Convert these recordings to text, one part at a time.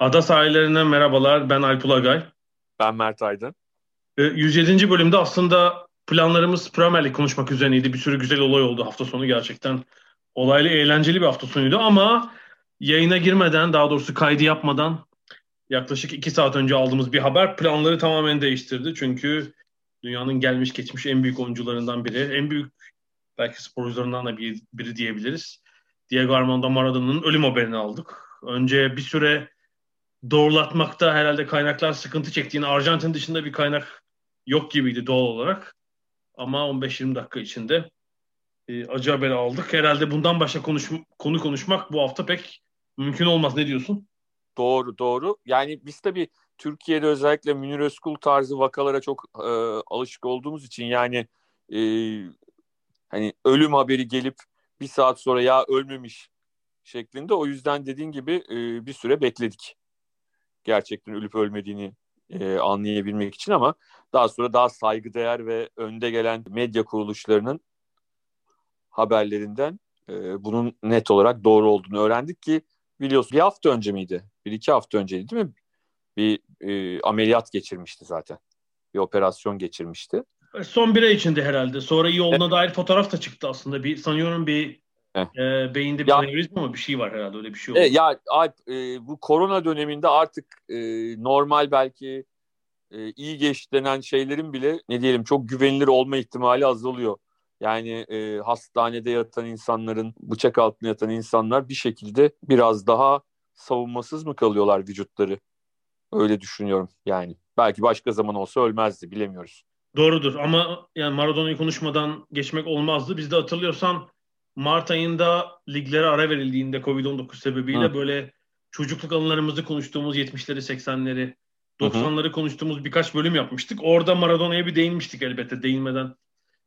Ada sahillerinden merhabalar. Ben Alp Ulagay. Ben Mert Aydın. 107. Ee, bölümde aslında planlarımız Premier League konuşmak üzerineydi. Bir sürü güzel olay oldu hafta sonu gerçekten. Olaylı, eğlenceli bir hafta sonuydu ama yayına girmeden, daha doğrusu kaydı yapmadan yaklaşık iki saat önce aldığımız bir haber planları tamamen değiştirdi. Çünkü dünyanın gelmiş geçmiş en büyük oyuncularından biri, en büyük belki sporcularından da bir, biri diyebiliriz. Diego Armando Maradona'nın ölüm haberini aldık. Önce bir süre doğrulatmakta herhalde kaynaklar sıkıntı çektiğini Arjantin dışında bir kaynak yok gibiydi doğal olarak. Ama 15-20 dakika içinde e, acı haberi aldık. Herhalde bundan başka konuş, konu konuşmak bu hafta pek mümkün olmaz. Ne diyorsun? Doğru doğru. Yani biz tabii Türkiye'de özellikle Münir Özkul tarzı vakalara çok e, alışık olduğumuz için yani e, hani ölüm haberi gelip bir saat sonra ya ölmemiş şeklinde o yüzden dediğin gibi e, bir süre bekledik. Gerçekten ölüp ölmediğini e, anlayabilmek için ama daha sonra daha saygıdeğer ve önde gelen medya kuruluşlarının haberlerinden e, bunun net olarak doğru olduğunu öğrendik ki biliyorsun bir hafta önce miydi? Bir iki hafta önceydi değil mi? Bir e, ameliyat geçirmişti zaten. Bir operasyon geçirmişti. Son bir ay içinde herhalde. Sonra iyi olduğuna evet. dair fotoğraf da çıktı aslında. Bir sanıyorum bir e, beyinde bir anevrizma mı bir şey var herhalde öyle bir şey oldu. E, ya Alp e, bu korona döneminde artık e, normal belki e, iyi geç denen şeylerin bile ne diyelim çok güvenilir olma ihtimali azalıyor. Yani e, hastanede yatan insanların, bıçak altında yatan insanlar bir şekilde biraz daha savunmasız mı kalıyorlar vücutları? Öyle düşünüyorum yani. Belki başka zaman olsa ölmezdi bilemiyoruz. Doğrudur ama yani Maradona'yı konuşmadan geçmek olmazdı. Biz de hatırlıyorsan Mart ayında liglere ara verildiğinde Covid-19 sebebiyle Hı. böyle çocukluk anılarımızı konuştuğumuz 70'leri 80'leri 90'ları konuştuğumuz birkaç bölüm yapmıştık. Orada Maradona'ya bir değinmiştik elbette. Değinmeden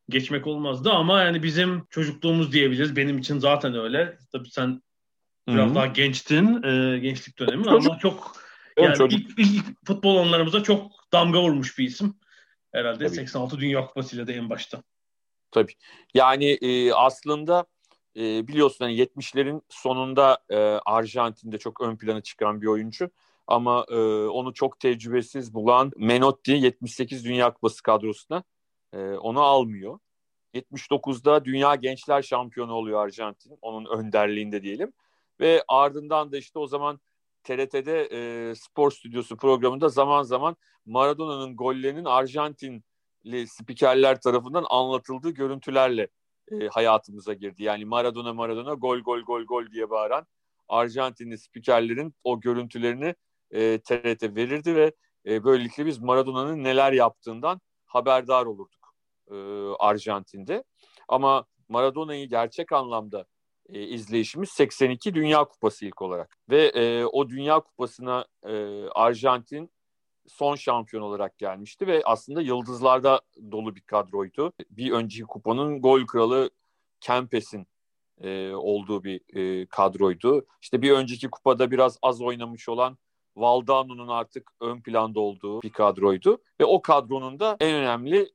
geçmek olmazdı ama yani bizim çocukluğumuz diyebiliriz. Benim için zaten öyle. Tabii sen biraz Hı-hı. daha gençtin. E, gençlik dönemi Çocuk. ama çok yani çocuk. ilk, ilk futbol anlarımıza çok damga vurmuş bir isim. Herhalde Tabii. 86 Dünya Kupası ile de en başta. Tabii. Yani e, aslında e, biliyorsun yani 70'lerin sonunda e, Arjantin'de çok ön plana çıkan bir oyuncu. Ama e, onu çok tecrübesiz bulan Menotti 78 Dünya Kupası kadrosuna e, onu almıyor. 79'da Dünya Gençler Şampiyonu oluyor Arjantin. Onun önderliğinde diyelim. Ve ardından da işte o zaman TRT'de e, spor stüdyosu programında zaman zaman Maradona'nın gollerinin Arjantinli spikerler tarafından anlatıldığı görüntülerle e, hayatımıza girdi. Yani Maradona Maradona gol gol gol gol diye bağıran Arjantinli spikerlerin o görüntülerini e, TRT verirdi ve e, böylelikle biz Maradona'nın neler yaptığından haberdar olurduk e, Arjantin'de. Ama Maradona'yı gerçek anlamda e, izleyişimiz 82 Dünya Kupası ilk olarak. Ve e, o Dünya Kupası'na e, Arjantin son şampiyon olarak gelmişti ve aslında yıldızlarda dolu bir kadroydu. Bir önceki kupanın gol kralı Kempes'in e, olduğu bir e, kadroydu. İşte bir önceki kupada biraz az oynamış olan Valdano'nun artık ön planda olduğu bir kadroydu. Ve o kadronun da en önemli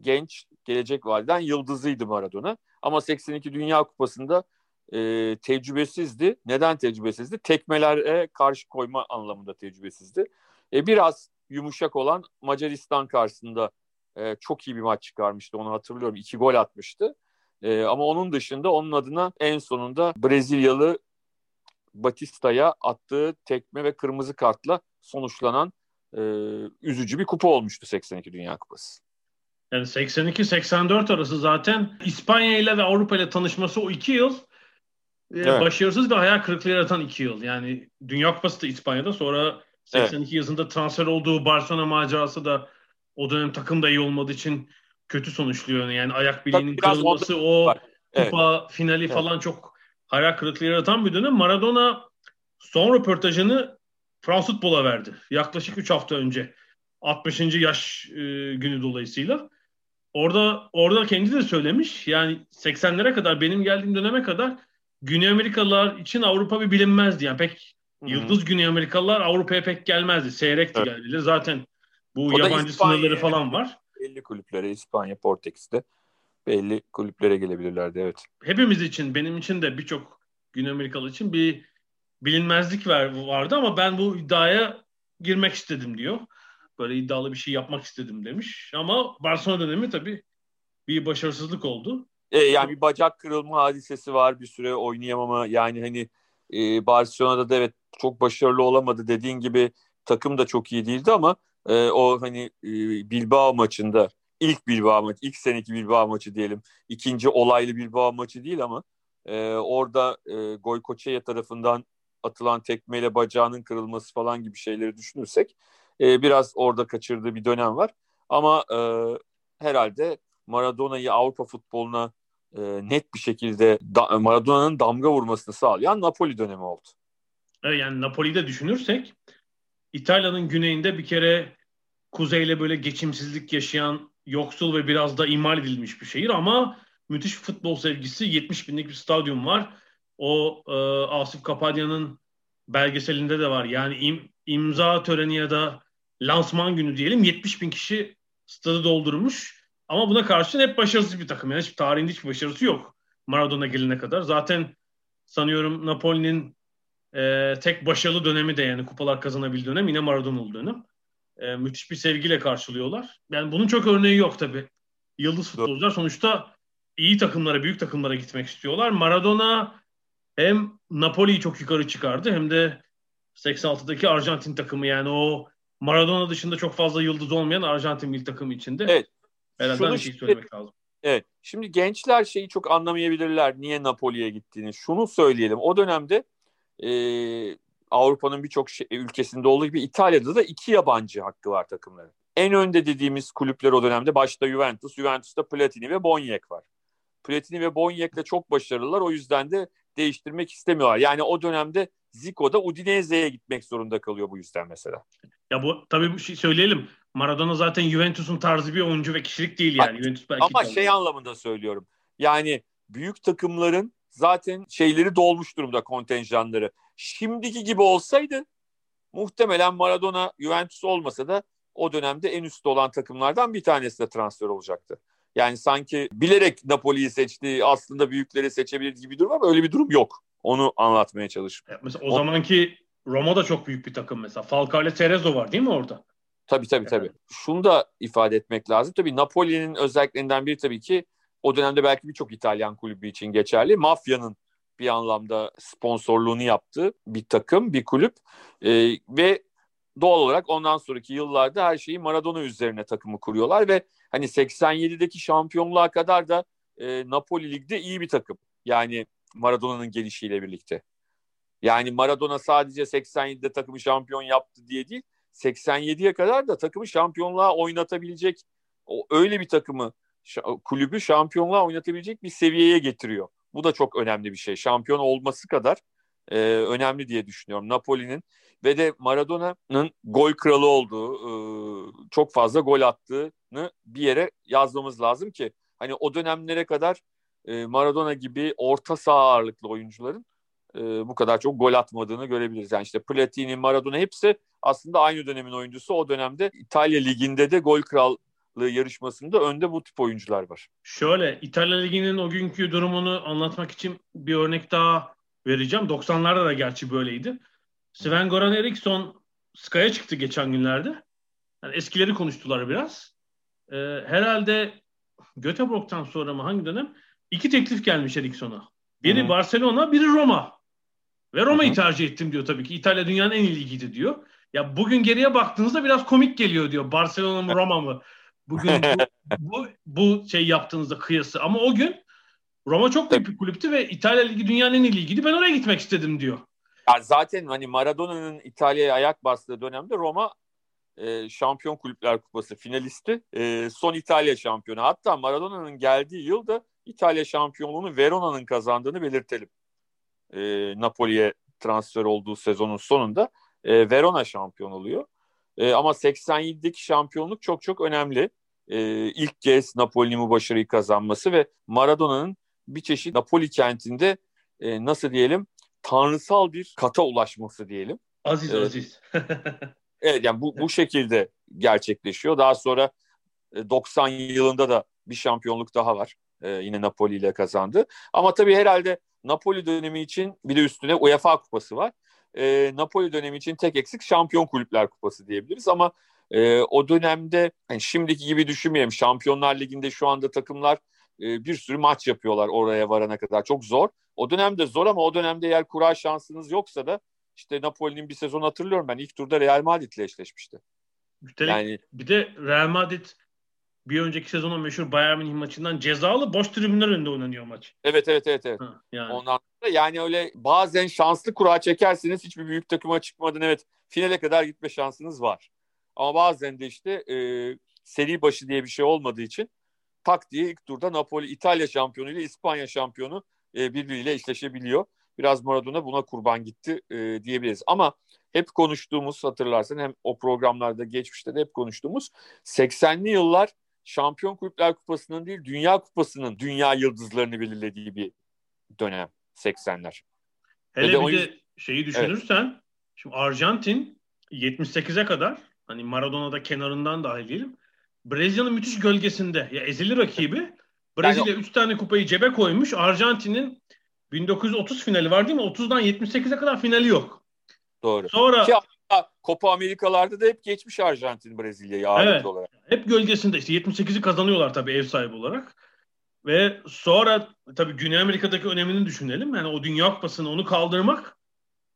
genç gelecek vadeden yıldızıydı Maradona. Ama 82 Dünya Kupası'nda e, tecrübesizdi. Neden tecrübesizdi? Tekmelere karşı koyma anlamında tecrübesizdi. E, biraz yumuşak olan Macaristan karşısında e, çok iyi bir maç çıkarmıştı. Onu hatırlıyorum. İki gol atmıştı. E, ama onun dışında onun adına en sonunda Brezilyalı Batista'ya attığı tekme ve kırmızı kartla sonuçlanan e, üzücü bir kupa olmuştu 82 Dünya Kupası. Yani 82-84 arası zaten İspanya ile ve Avrupa ile tanışması o iki yıl e, evet. başarısız ve hayal kırıklığı yaratan iki yıl. Yani Dünya Kupası da İspanya'da sonra 82 evet. yazında transfer olduğu Barcelona macerası da o dönem takım da iyi olmadığı için kötü sonuçluyor. Yani ayak bileğinin kırılması o evet. kupa finali evet. falan çok hayal kırıklığı yaratan bir dönem. Maradona son röportajını Fransız futbola verdi. Yaklaşık 3 hafta önce. 60. yaş e, günü dolayısıyla. Orada orada kendi de söylemiş. Yani 80'lere kadar benim geldiğim döneme kadar Güney Amerikalılar için Avrupa bir bilinmezdi. Yani pek Hı-hı. yıldız Güney Amerikalılar Avrupa'ya pek gelmezdi. Seyrekti evet. geldiler. Zaten bu o yabancı sınırları falan var. Belli kulüplere İspanya, Portekiz'de belli kulüplere gelebilirlerdi evet. Hepimiz için, benim için de birçok Güney Amerikalı için bir bilinmezlik vardı ama ben bu iddiaya girmek istedim diyor. Böyle iddialı bir şey yapmak istedim demiş. Ama Barcelona dönemi tabii bir başarısızlık oldu. E, yani bir bacak kırılma hadisesi var bir süre oynayamama yani hani e, Barcelona'da da evet çok başarılı olamadı dediğin gibi takım da çok iyi değildi ama e, o hani e, Bilbao maçında ilk Bilbao maçı ilk seneki Bilbao maçı diyelim ikinci olaylı Bilbao maçı değil ama e, orada e, Goykoçeya tarafından atılan tekmeyle bacağının kırılması falan gibi şeyleri düşünürsek e, biraz orada kaçırdığı bir dönem var. Ama e, herhalde Maradona'yı Avrupa futboluna e, net bir şekilde da, Maradona'nın damga vurmasını sağlayan Napoli dönemi oldu. Yani Napoli'yi de düşünürsek İtalya'nın güneyinde bir kere kuzeyle böyle geçimsizlik yaşayan yoksul ve biraz da imal edilmiş bir şehir ama müthiş futbol sevgisi 70 binlik bir stadyum var. O e, Asif Kapadya'nın belgeselinde de var. Yani im, imza töreni ya da lansman günü diyelim 70 bin kişi stadı doldurmuş. Ama buna karşın hep başarısız bir takım. Yani hiç tarihinde hiçbir başarısı yok. Maradona gelene kadar. Zaten sanıyorum Napoli'nin e, tek başarılı dönemi de yani kupalar kazanabildiği dönem yine Maradona'lı dönem. E, müthiş bir sevgiyle karşılıyorlar. Yani bunun çok örneği yok tabii. Yıldız futbolcular sonuçta iyi takımlara, büyük takımlara gitmek istiyorlar. Maradona hem Napoli'yi çok yukarı çıkardı hem de 86'daki Arjantin takımı yani o Maradona dışında çok fazla yıldız olmayan Arjantin milli takımı içinde. Evet. Herhalde aynı şeyi söylemek lazım. Evet. Şimdi gençler şeyi çok anlamayabilirler. Niye Napoli'ye gittiğini. Şunu söyleyelim. O dönemde e, Avrupa'nın birçok şey, ülkesinde olduğu gibi İtalya'da da iki yabancı hakkı var takımların. En önde dediğimiz kulüpler o dönemde başta Juventus, Juventus'ta Platini ve Bonyek var. Platini ve Bonyek'le çok başarılılar. O yüzden de değiştirmek istemiyorlar. Yani o dönemde Zico da Udinese'ye gitmek zorunda kalıyor bu yüzden mesela. Ya bu tabii bir şey söyleyelim. Maradona zaten Juventus'un tarzı bir oyuncu ve kişilik değil yani. Ama, Juventus belki ama şey anlamında söylüyorum. Yani büyük takımların zaten şeyleri dolmuş durumda kontenjanları. Şimdiki gibi olsaydı muhtemelen Maradona Juventus olmasa da o dönemde en üstte olan takımlardan bir tanesi de transfer olacaktı. Yani sanki bilerek Napoli'yi seçti aslında büyükleri seçebilir gibi bir durum ama öyle bir durum yok. Onu anlatmaya çalışıyorum. mesela o, o zamanki Roma da çok büyük bir takım mesela. Falcao ile Cerezo var değil mi orada? Tabii tabii tabii. Şunu da ifade etmek lazım. Tabii Napoli'nin özelliklerinden biri tabii ki o dönemde belki birçok İtalyan kulübü için geçerli. Mafyanın bir anlamda sponsorluğunu yaptığı bir takım, bir kulüp ee, ve doğal olarak ondan sonraki yıllarda her şeyi Maradona üzerine takımı kuruyorlar ve hani 87'deki şampiyonluğa kadar da e, Napoli ligde iyi bir takım. Yani Maradona'nın gelişiyle birlikte. Yani Maradona sadece 87'de takımı şampiyon yaptı diye değil, 87'ye kadar da takımı şampiyonluğa oynatabilecek o öyle bir takımı kulübü şampiyonluğa oynatabilecek bir seviyeye getiriyor. Bu da çok önemli bir şey. Şampiyon olması kadar e, önemli diye düşünüyorum. Napoli'nin ve de Maradona'nın gol kralı olduğu, e, çok fazla gol attığını bir yere yazmamız lazım ki hani o dönemlere kadar e, Maradona gibi orta saha ağırlıklı oyuncuların e, bu kadar çok gol atmadığını görebiliriz. Yani işte Platini, Maradona hepsi aslında aynı dönemin oyuncusu. O dönemde İtalya Ligi'nde de gol krallığı yarışmasında önde bu tip oyuncular var. Şöyle İtalya Ligi'nin o günkü durumunu anlatmak için bir örnek daha vereceğim. 90'larda da gerçi böyleydi. Sven Goran Eriksson Sky'a çıktı geçen günlerde. Yani eskileri konuştular biraz. Ee, herhalde Göteborg'tan sonra mı hangi dönem? İki teklif gelmiş Eriksson'a. Biri Hı-hı. Barcelona, biri Roma. Ve Roma'yı tercih ettim diyor tabii ki. İtalya dünyanın en iyi ligiydi diyor. Ya bugün geriye baktığınızda biraz komik geliyor diyor. Barcelona mı Roma mı? Bugün bu, bu, bu şey yaptığınızda kıyası. Ama o gün Roma çok büyük bir kulüptü ve İtalya Ligi dünyanın en iyi ligiydi. Ben oraya gitmek istedim diyor. Ya zaten hani Maradona'nın İtalya'ya ayak bastığı dönemde Roma e, Şampiyon Kulüpler Kupası finalisti. E, son İtalya şampiyonu. Hatta Maradona'nın geldiği yılda İtalya şampiyonluğunu Verona'nın kazandığını belirtelim. E, Napoli'ye transfer olduğu sezonun sonunda e, Verona şampiyon oluyor. E, ama 87'deki şampiyonluk çok çok önemli. E, ilk kez Napoli'nin bu başarıyı kazanması ve Maradona'nın bir çeşit Napoli kentinde e, nasıl diyelim tanrısal bir kata ulaşması diyelim. Aziz ee, aziz. evet yani bu, bu şekilde gerçekleşiyor. Daha sonra 90 yılında da bir şampiyonluk daha var. Ee, yine Napoli ile kazandı. Ama tabii herhalde Napoli dönemi için bir de üstüne UEFA kupası var. Ee, Napoli dönemi için tek eksik Şampiyon Kulüpler Kupası diyebiliriz ama e, o dönemde yani şimdiki gibi düşünmeyelim. Şampiyonlar Ligi'nde şu anda takımlar e, bir sürü maç yapıyorlar oraya varana kadar. Çok zor. O dönemde zor ama o dönemde eğer kura şansınız yoksa da işte Napoli'nin bir sezon hatırlıyorum ben. ilk turda Real Madrid ile eşleşmişti. Üstelik yani, bir de Real Madrid bir önceki sezonun meşhur Bayern Münih maçından cezalı boş tribünler önünde oynanıyor maç. Evet evet evet. evet. Ha, yani. Ondan sonra yani öyle bazen şanslı kura çekersiniz hiçbir büyük takıma çıkmadan evet finale kadar gitme şansınız var. Ama bazen de işte e, seri başı diye bir şey olmadığı için tak diye ilk turda Napoli İtalya şampiyonu ile İspanya şampiyonu e, birbiriyle eşleşebiliyor. Biraz Maradona buna kurban gitti e, diyebiliriz. Ama hep konuştuğumuz hatırlarsan hem o programlarda geçmişte de hep konuştuğumuz 80'li yıllar Şampiyon Kulüpler Kupası'nın değil Dünya Kupası'nın dünya yıldızlarını belirlediği bir dönem 80'ler. Hele bir de, bir de şeyi düşünürsen evet. şimdi Arjantin 78'e kadar hani Maradona'da kenarından dahil diyelim Brezilya'nın müthiş gölgesinde ya ezili rakibi Brezilya 3 yani, tane kupayı cebe koymuş. Arjantin'in 1930 finali var değil mi? 30'dan 78'e kadar finali yok. Doğru. Sonra Ki Copa Amerikalarda da hep geçmiş Arjantin Brezilya'yı ağırlıklı evet, olarak. Hep gölgesinde işte 78'i kazanıyorlar tabii ev sahibi olarak. Ve sonra tabii Güney Amerika'daki önemini düşünelim. Yani o Dünya Kupası'nı onu kaldırmak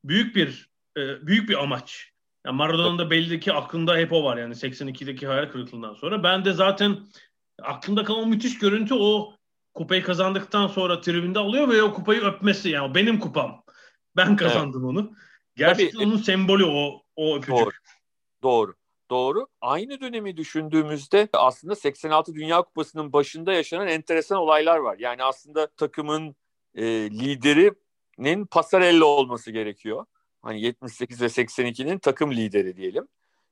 büyük bir e, büyük bir amaç. Yani Maradona'nın da belli ki aklında hep o var yani 82'deki hayal kırıklığından sonra. Ben de zaten aklımda kalan o müthiş görüntü o kupayı kazandıktan sonra tribünde alıyor ve o kupayı öpmesi yani benim kupam. Ben kazandım evet. onu. Gerçekten Tabii, onun sembolü o o öpücük. Doğru. Doğru. Doğru. Aynı dönemi düşündüğümüzde aslında 86 Dünya Kupası'nın başında yaşanan enteresan olaylar var. Yani aslında takımın e, liderinin Passarella olması gerekiyor. Hani 78 ve 82'nin takım lideri diyelim.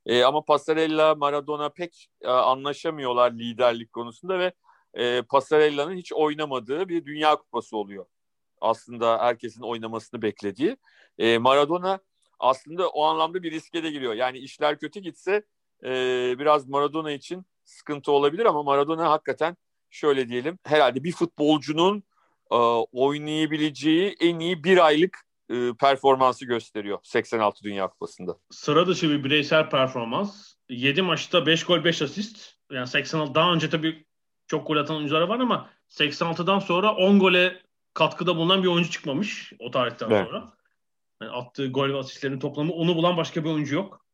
E, ama Passarella, Maradona pek e, anlaşamıyorlar liderlik konusunda ve e, Passarella'nın hiç oynamadığı bir Dünya Kupası oluyor. Aslında herkesin oynamasını beklediği. E, Maradona aslında o anlamda bir riske de giriyor. Yani işler kötü gitse e, biraz Maradona için sıkıntı olabilir ama Maradona hakikaten şöyle diyelim herhalde bir futbolcunun e, oynayabileceği en iyi bir aylık e, performansı gösteriyor 86 Dünya Kupası'nda. Sıra dışı bir bireysel performans. 7 maçta 5 gol 5 asist. Yani 86 daha önce tabii çok gol atan oyuncular var ama 86'dan sonra 10 gole katkıda bulunan bir oyuncu çıkmamış o tarihten evet. sonra. Yani attığı gol ve asistlerin toplamı onu bulan başka bir oyuncu yok.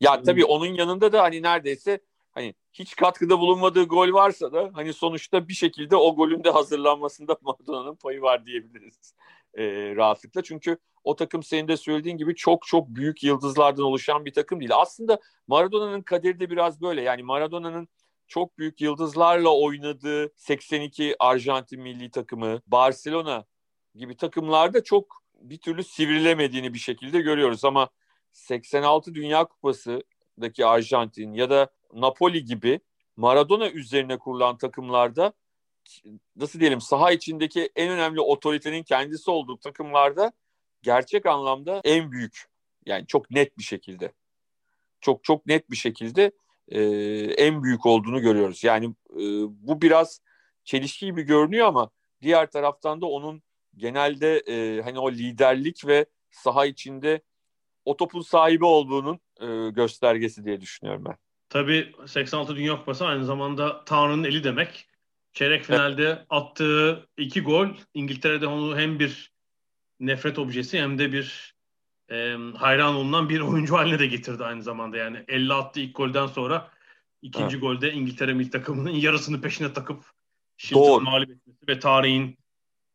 Ya tabii onun yanında da hani neredeyse hani hiç katkıda bulunmadığı gol varsa da hani sonuçta bir şekilde o golün de hazırlanmasında Maradona'nın payı var diyebiliriz e, rahatlıkla. Çünkü o takım senin de söylediğin gibi çok çok büyük yıldızlardan oluşan bir takım değil. Aslında Maradona'nın kaderi de biraz böyle. Yani Maradona'nın çok büyük yıldızlarla oynadığı 82 Arjantin milli takımı, Barcelona gibi takımlarda çok bir türlü sivrilemediğini bir şekilde görüyoruz ama 86 Dünya Kupası'daki Arjantin ya da Napoli gibi Maradona üzerine kurulan takımlarda nasıl diyelim saha içindeki en önemli otoritenin kendisi olduğu takımlarda gerçek anlamda en büyük yani çok net bir şekilde çok çok net bir şekilde e, en büyük olduğunu görüyoruz. Yani e, bu biraz çelişki gibi görünüyor ama diğer taraftan da onun genelde e, hani o liderlik ve saha içinde o topun sahibi olduğunun e, göstergesi diye düşünüyorum ben. Tabii 86 Dünya Kupası aynı zamanda Tanrı'nın eli demek. Çeyrek finalde evet. attığı iki gol İngiltere'de onu hem bir nefret objesi hem de bir e, hayran olunan bir oyuncu haline de getirdi aynı zamanda. Yani 50 attı ilk golden sonra ikinci evet. golde İngiltere milli takımının yarısını peşine takıp Shilton'u mağlup etmesi ve tarihin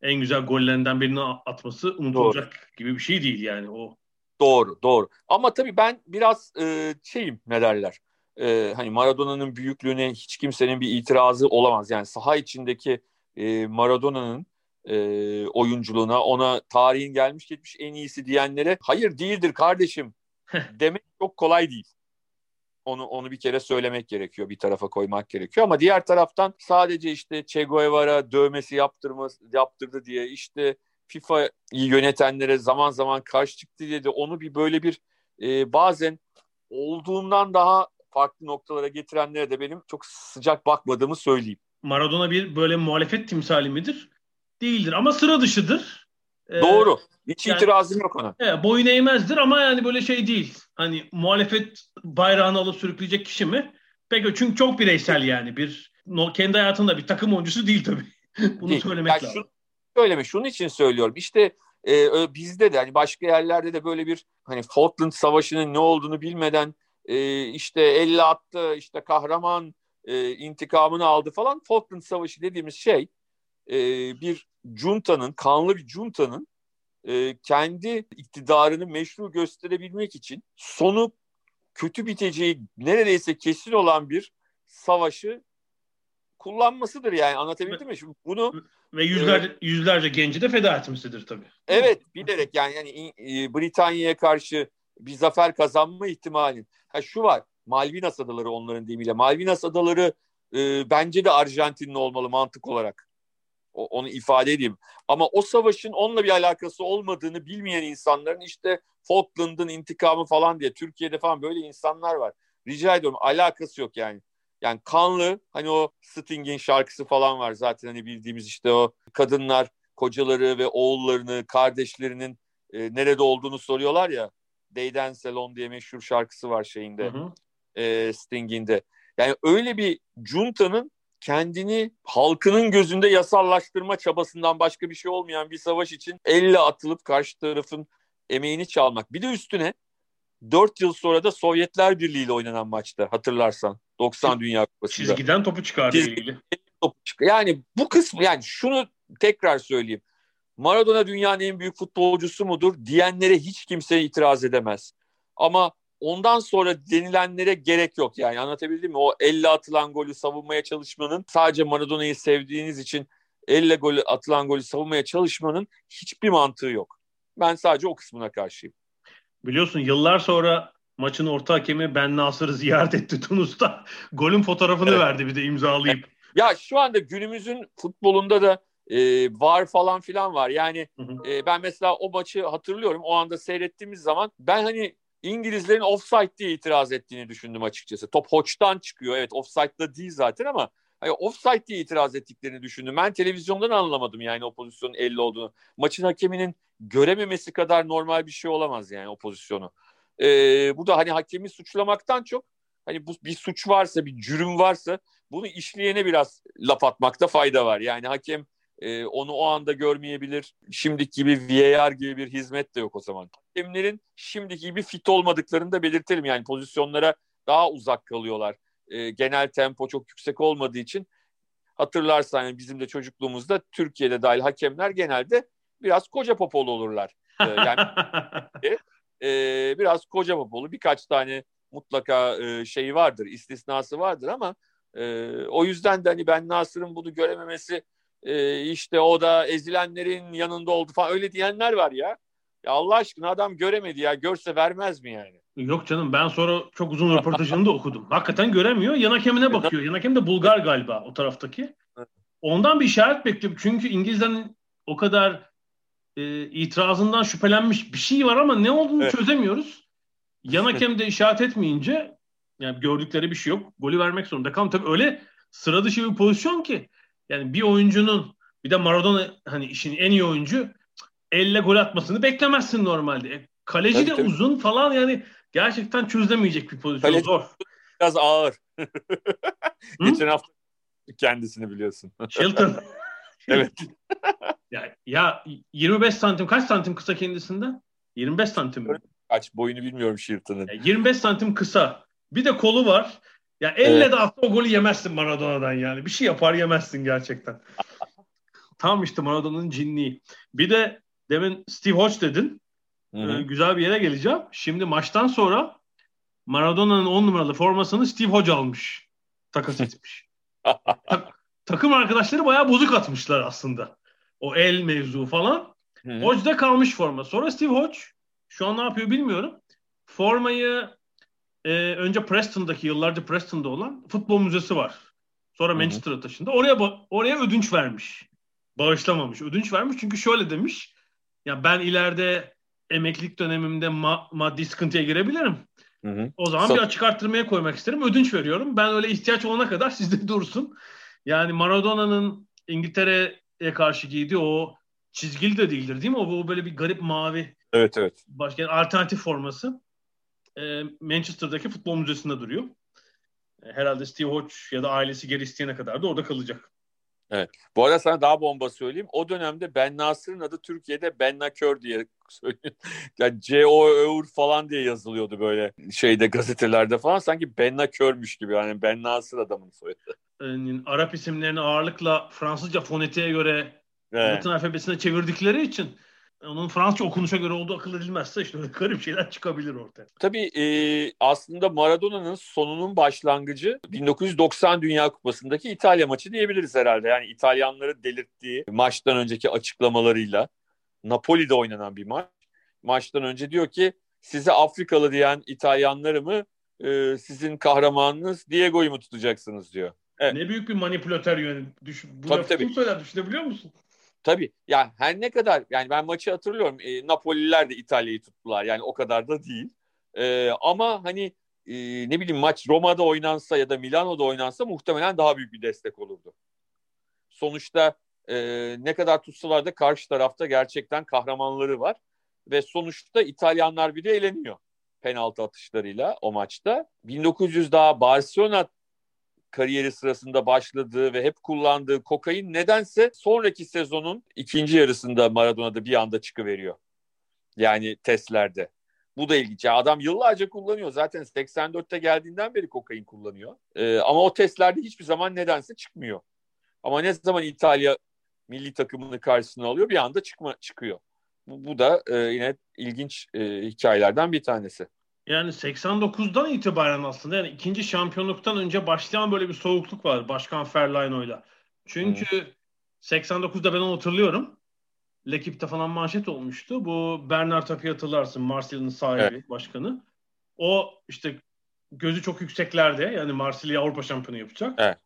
en güzel gollerinden birini atması unutulacak Doğru. gibi bir şey değil yani o Doğru, doğru. Ama tabii ben biraz e, şeyim ne derler. E, hani Maradona'nın büyüklüğüne hiç kimsenin bir itirazı olamaz. Yani saha içindeki e, Maradona'nın e, oyunculuğuna, ona tarihin gelmiş geçmiş en iyisi diyenlere hayır değildir kardeşim demek çok kolay değil. Onu onu bir kere söylemek gerekiyor, bir tarafa koymak gerekiyor. Ama diğer taraftan sadece işte Che Guevara dövmesi yaptırması yaptırdı diye işte FIFA'yı yönetenlere zaman zaman karşı çıktı diye de onu bir böyle bir e, bazen olduğundan daha farklı noktalara getirenlere de benim çok sıcak bakmadığımı söyleyeyim. Maradona bir böyle muhalefet timsali midir? Değildir ama sıra dışıdır. Ee, Doğru. Hiç yani, itirazım yok ona. Evet, boyun eğmezdir ama yani böyle şey değil. Hani muhalefet bayrağını alıp sürükleyecek kişi mi? Peki çünkü çok bireysel yani. Bir no, kendi hayatında bir takım oyuncusu değil tabii. Bunu değil. söylemek yani lazım. Şu, söyleme şunun için söylüyorum. İşte e, bizde de hani başka yerlerde de böyle bir hani Falkland Savaşı'nın ne olduğunu bilmeden e, işte elle attı işte kahraman e, intikamını aldı falan. Falkland Savaşı dediğimiz şey e, bir juntanın kanlı bir juntanın e, kendi iktidarını meşru gösterebilmek için sonu kötü biteceği neredeyse kesin olan bir savaşı kullanmasıdır yani anlatabildim mi? Şimdi bunu ve yüzlerce e, yüzlerce genci de feda etmesidir tabii. Evet, bilerek yani yani e, Britanya'ya karşı bir zafer kazanma ihtimali. Ha şu var. Malvinas adaları onların deyimiyle. Malvinas adaları e, bence de Arjantinli olmalı mantık olarak. Onu ifade edeyim. Ama o savaşın onunla bir alakası olmadığını bilmeyen insanların işte Falkland'ın intikamı falan diye Türkiye'de falan böyle insanlar var. Rica ediyorum alakası yok yani. Yani kanlı hani o Sting'in şarkısı falan var zaten hani bildiğimiz işte o kadınlar kocaları ve oğullarını kardeşlerinin e, nerede olduğunu soruyorlar ya. Deyden Salon diye meşhur şarkısı var şeyinde hı hı. E, Sting'in de. Yani öyle bir junta'nın kendini halkının gözünde yasallaştırma çabasından başka bir şey olmayan bir savaş için elle atılıp karşı tarafın emeğini çalmak. Bir de üstüne 4 yıl sonra da Sovyetler Birliği ile oynanan maçta hatırlarsan 90 Dünya Kupası'nda. Çizgiden topu çıkardı Çizgi, ilgili. Topu çık yani bu kısmı yani şunu tekrar söyleyeyim. Maradona dünyanın en büyük futbolcusu mudur diyenlere hiç kimse itiraz edemez. Ama ondan sonra denilenlere gerek yok yani anlatabildim mi? O elle atılan golü savunmaya çalışmanın sadece Maradona'yı sevdiğiniz için elle golü atılan golü savunmaya çalışmanın hiçbir mantığı yok. Ben sadece o kısmına karşıyım. Biliyorsun yıllar sonra maçın orta hakemi Ben Nasır'ı ziyaret etti Tunus'ta. Golün fotoğrafını evet. verdi bir de imzalayıp. Ya şu anda günümüzün futbolunda da e, var falan filan var. Yani hı hı. E, ben mesela o maçı hatırlıyorum. O anda seyrettiğimiz zaman ben hani İngilizlerin offside diye itiraz ettiğini düşündüm açıkçası. Top hoçtan çıkıyor. Evet offside'da değil zaten ama hani offside diye itiraz ettiklerini düşündüm. Ben televizyondan anlamadım yani o pozisyonun 50 olduğunu. Maçın hakeminin görememesi kadar normal bir şey olamaz yani o pozisyonu. Ee, bu da hani hakemi suçlamaktan çok hani bu bir suç varsa bir cürüm varsa bunu işleyene biraz laf atmakta fayda var. Yani hakem e, onu o anda görmeyebilir. Şimdiki gibi VAR gibi bir hizmet de yok o zaman. Hakemlerin şimdiki gibi fit olmadıklarını da belirtelim. Yani pozisyonlara daha uzak kalıyorlar. E, genel tempo çok yüksek olmadığı için hatırlarsan yani bizim de çocukluğumuzda Türkiye'de dahil hakemler genelde biraz koca popolu olurlar. E, yani e, biraz koca popolu birkaç tane mutlaka e, şeyi vardır, istisnası vardır ama e, o yüzden de hani ben Nasır'ın bunu görememesi e, işte o da ezilenlerin yanında oldu falan öyle diyenler var ya. Ya Allah aşkına adam göremedi ya. Görse vermez mi yani? Yok canım ben sonra çok uzun röportajını da okudum. Hakikaten göremiyor. Yan hakemine bakıyor. Yan hakem de Bulgar galiba o taraftaki. Ondan bir işaret bekliyorum. Çünkü İngilizlerin o kadar e, itirazından şüphelenmiş bir şey var ama ne olduğunu evet. çözemiyoruz. Yan hakem de işaret etmeyince yani gördükleri bir şey yok. Golü vermek zorunda kalın. Tabii öyle sıra dışı bir pozisyon ki yani bir oyuncunun bir de Maradona hani işin en iyi oyuncu elle gol atmasını beklemezsin normalde. E, kaleci tabii, de tabii. uzun falan yani gerçekten çözülemeyecek bir pozisyon kaleci zor. Biraz ağır. Geçen hafta kendisini biliyorsun. Shilton. evet. ya, ya 25 santim kaç santim kısa kendisinden? 25 santim mi? Kaç boyunu bilmiyorum Shilton'ın. 25 santim kısa. Bir de kolu var. Ya elle evet. de atsa o golü yemezsin Maradona'dan yani. Bir şey yapar yemezsin gerçekten. Tam işte Maradona'nın cinliği. Bir de demin Steve Hodge dedin. Ee, güzel bir yere geleceğim. Şimdi maçtan sonra Maradona'nın 10 numaralı formasını Steve Hoca almış. Takas etmiş. Ta- takım arkadaşları bayağı bozuk atmışlar aslında. O el mevzu falan. Hodge'da kalmış forma. Sonra Steve Hodge şu an ne yapıyor bilmiyorum. Formayı e, önce Preston'daki yıllarca Preston'da olan futbol müzesi var. Sonra Manchester'a taşındı. Oraya oraya ödünç vermiş. Bağışlamamış. Ödünç vermiş çünkü şöyle demiş. Ya ben ileride emeklilik dönemimde ma- maddi sıkıntıya girebilirim. Hı hı. O zaman so- bir açık arttırmaya koymak isterim. Ödünç veriyorum. Ben öyle ihtiyaç olana kadar sizde dursun. Yani Maradona'nın İngiltere'ye karşı giydiği o çizgili de değildir değil mi? O, o böyle bir garip mavi. Evet evet. Başka alternatif forması. Ee, Manchester'daki futbol müzesinde duruyor. Ee, herhalde Steve Hodge ya da ailesi geri isteyene kadar da orada kalacak. Evet. Bu arada sana daha bomba söyleyeyim. O dönemde Ben Nasır'ın adı Türkiye'de Ben Nakör diye söylüyor. Yani C-O Eur falan diye yazılıyordu böyle şeyde gazetelerde falan. Sanki Ben Nakör'müş gibi. Yani Ben Nasır adamın soyadı. Yani Arap isimlerini ağırlıkla Fransızca fonetiğe göre evet. Latin alfabesine çevirdikleri için onun Fransızca okunuşa göre olduğu akıl edilmezse işte öyle garip şeyler çıkabilir ortaya. Tabii e, aslında Maradona'nın sonunun başlangıcı 1990 Dünya Kupası'ndaki İtalya maçı diyebiliriz herhalde. Yani İtalyanları delirttiği maçtan önceki açıklamalarıyla Napoli'de oynanan bir maç. Maçtan önce diyor ki size Afrikalı diyen İtalyanları mı e, sizin kahramanınız Diego'yu mu tutacaksınız diyor. Evet. Ne büyük bir manipülatör yönü. Düş, bu tabii, tabii. söyler düşünebiliyor musun? Tabii. Yani her ne kadar yani ben maçı hatırlıyorum. E, Napolililer de İtalya'yı tuttular. Yani o kadar da değil. E, ama hani e, ne bileyim maç Roma'da oynansa ya da Milano'da oynansa muhtemelen daha büyük bir destek olurdu. Sonuçta e, ne kadar tutsalar da karşı tarafta gerçekten kahramanları var. Ve sonuçta İtalyanlar bir de eğleniyor penaltı atışlarıyla o maçta. 1900 daha Barcelona kariyeri sırasında başladığı ve hep kullandığı kokain nedense sonraki sezonun ikinci yarısında Maradona'da bir anda çıkıveriyor. Yani testlerde. Bu da ilginç. Adam yıllarca kullanıyor. Zaten 84'te geldiğinden beri kokain kullanıyor. Ee, ama o testlerde hiçbir zaman nedense çıkmıyor. Ama ne zaman İtalya milli takımını karşısına alıyor bir anda çıkma çıkıyor. Bu, bu da e, yine ilginç e, hikayelerden bir tanesi. Yani 89'dan itibaren aslında yani ikinci şampiyonluktan önce başlayan böyle bir soğukluk var Başkan Ferlaino'yla. Çünkü hmm. 89'da ben onu hatırlıyorum. Lekip'te falan manşet olmuştu. Bu Bernard Tapie hatırlarsın. Marsilya'nın sahibi, evet. başkanı. O işte gözü çok yükseklerde. Yani Marsilya Avrupa şampiyonu yapacak. Evet.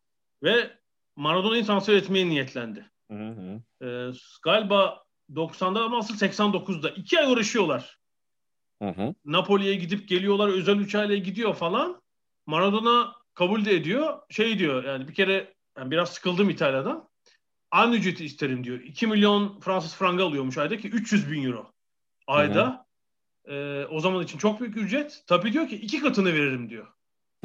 Ve Maradona'yı transfer etmeye niyetlendi. Hı hı. Ee, galiba 90'da ama asıl 89'da. iki ay uğraşıyorlar. Hı hı. Napoli'ye gidip geliyorlar özel uçağıyla gidiyor falan. Maradona kabul de ediyor. Şey diyor yani bir kere yani biraz sıkıldım İtalya'dan. Aynı ücreti isterim diyor. 2 milyon Fransız franga alıyormuş ayda ki 300 bin euro ayda. Hı hı. Ee, o zaman için çok büyük ücret. Tabii diyor ki iki katını veririm diyor.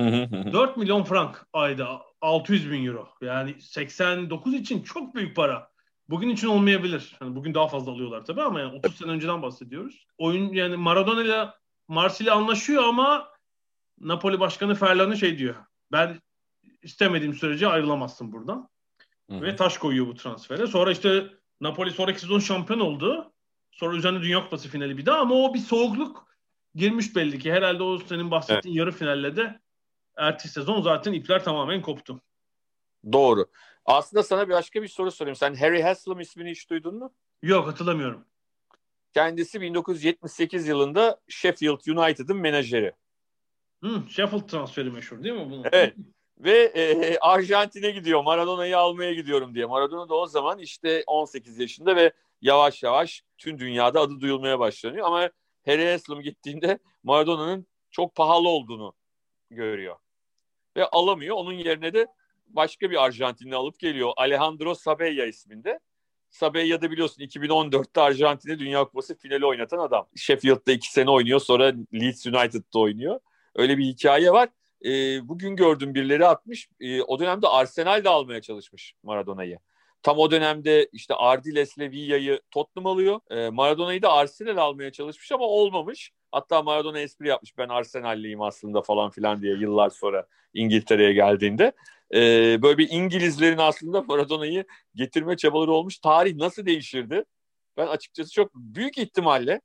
Hı hı 4 milyon frank ayda 600 bin euro. Yani 89 için çok büyük para. Bugün için olmayabilir. Yani bugün daha fazla alıyorlar tabii ama yani 30 sene önceden bahsediyoruz. Oyun yani Maradona ile Marsilya anlaşıyor ama Napoli Başkanı Ferlan'ı şey diyor. Ben istemediğim sürece ayrılamazsın buradan. Hı-hı. Ve taş koyuyor bu transfere. Sonra işte Napoli sonraki sezon şampiyon oldu. Sonra üzerine Dünya Kupası finali bir daha ama o bir soğukluk girmiş belli ki. Herhalde o senin bahsettiğin evet. yarı finalle de ertesi sezon zaten ipler tamamen koptu. Doğru. Aslında sana bir başka bir soru sorayım. Sen Harry Haslam ismini hiç duydun mu? Yok hatırlamıyorum. Kendisi 1978 yılında Sheffield United'ın menajeri. Hı, Sheffield transferi meşhur değil mi? Bunun? Evet. Ve e, Arjantin'e gidiyor. Maradona'yı almaya gidiyorum diye. Maradona da o zaman işte 18 yaşında ve yavaş yavaş tüm dünyada adı duyulmaya başlanıyor. Ama Harry Haslam gittiğinde Maradona'nın çok pahalı olduğunu görüyor. Ve alamıyor. Onun yerine de başka bir Arjantinli alıp geliyor. Alejandro Sabella isminde. Sabella da biliyorsun 2014'te Arjantin'e Dünya Kupası finali oynatan adam. Sheffield'da iki sene oynuyor sonra Leeds United'da oynuyor. Öyle bir hikaye var. E, bugün gördüm birileri atmış. E, o dönemde Arsenal de almaya çalışmış Maradona'yı. Tam o dönemde işte Ardiles'le Villa'yı Tottenham alıyor. E, Maradona'yı da Arsenal almaya çalışmış ama olmamış. Hatta Maradona espri yapmış ben Arsenal'liyim aslında falan filan diye yıllar sonra İngiltere'ye geldiğinde e, böyle bir İngilizlerin aslında Maradona'yı getirme çabaları olmuş. Tarih nasıl değişirdi? Ben açıkçası çok büyük ihtimalle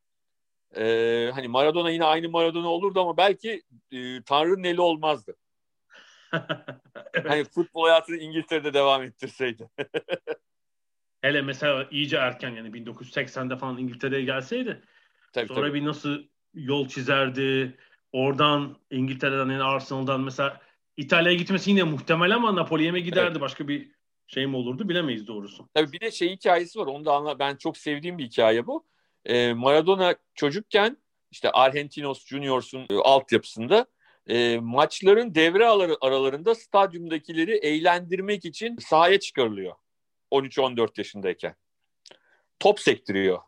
e, hani Maradona yine aynı Maradona olurdu ama belki e, Tanrı'nın eli olmazdı. evet. Hani futbol hayatını İngiltere'de devam ettirseydi. Hele mesela iyice erken yani 1980'de falan İngiltere'ye gelseydi tabii, sonra tabii. bir nasıl yol çizerdi. Oradan İngiltere'den yani Arsenal'dan mesela İtalya'ya gitmesi yine muhtemel ama Napoli'ye mi giderdi evet. başka bir şey mi olurdu bilemeyiz doğrusu. Tabii bir de şey hikayesi var onu da anla ben çok sevdiğim bir hikaye bu. Ee, Maradona çocukken işte Argentinos Junior'sun e, altyapısında e, maçların devre aralarında stadyumdakileri eğlendirmek için sahaya çıkarılıyor. 13-14 yaşındayken. Top sektiriyor.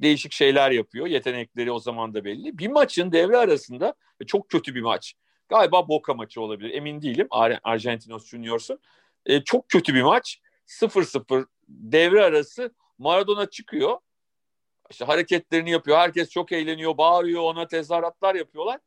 Değişik şeyler yapıyor. Yetenekleri o zaman da belli. Bir maçın devre arasında çok kötü bir maç. Galiba Boca maçı olabilir. Emin değilim. Ar Argentinos Junior'sun. E, çok kötü bir maç. 0-0 devre arası Maradona çıkıyor. İşte hareketlerini yapıyor. Herkes çok eğleniyor, bağırıyor, ona tezahüratlar yapıyorlar.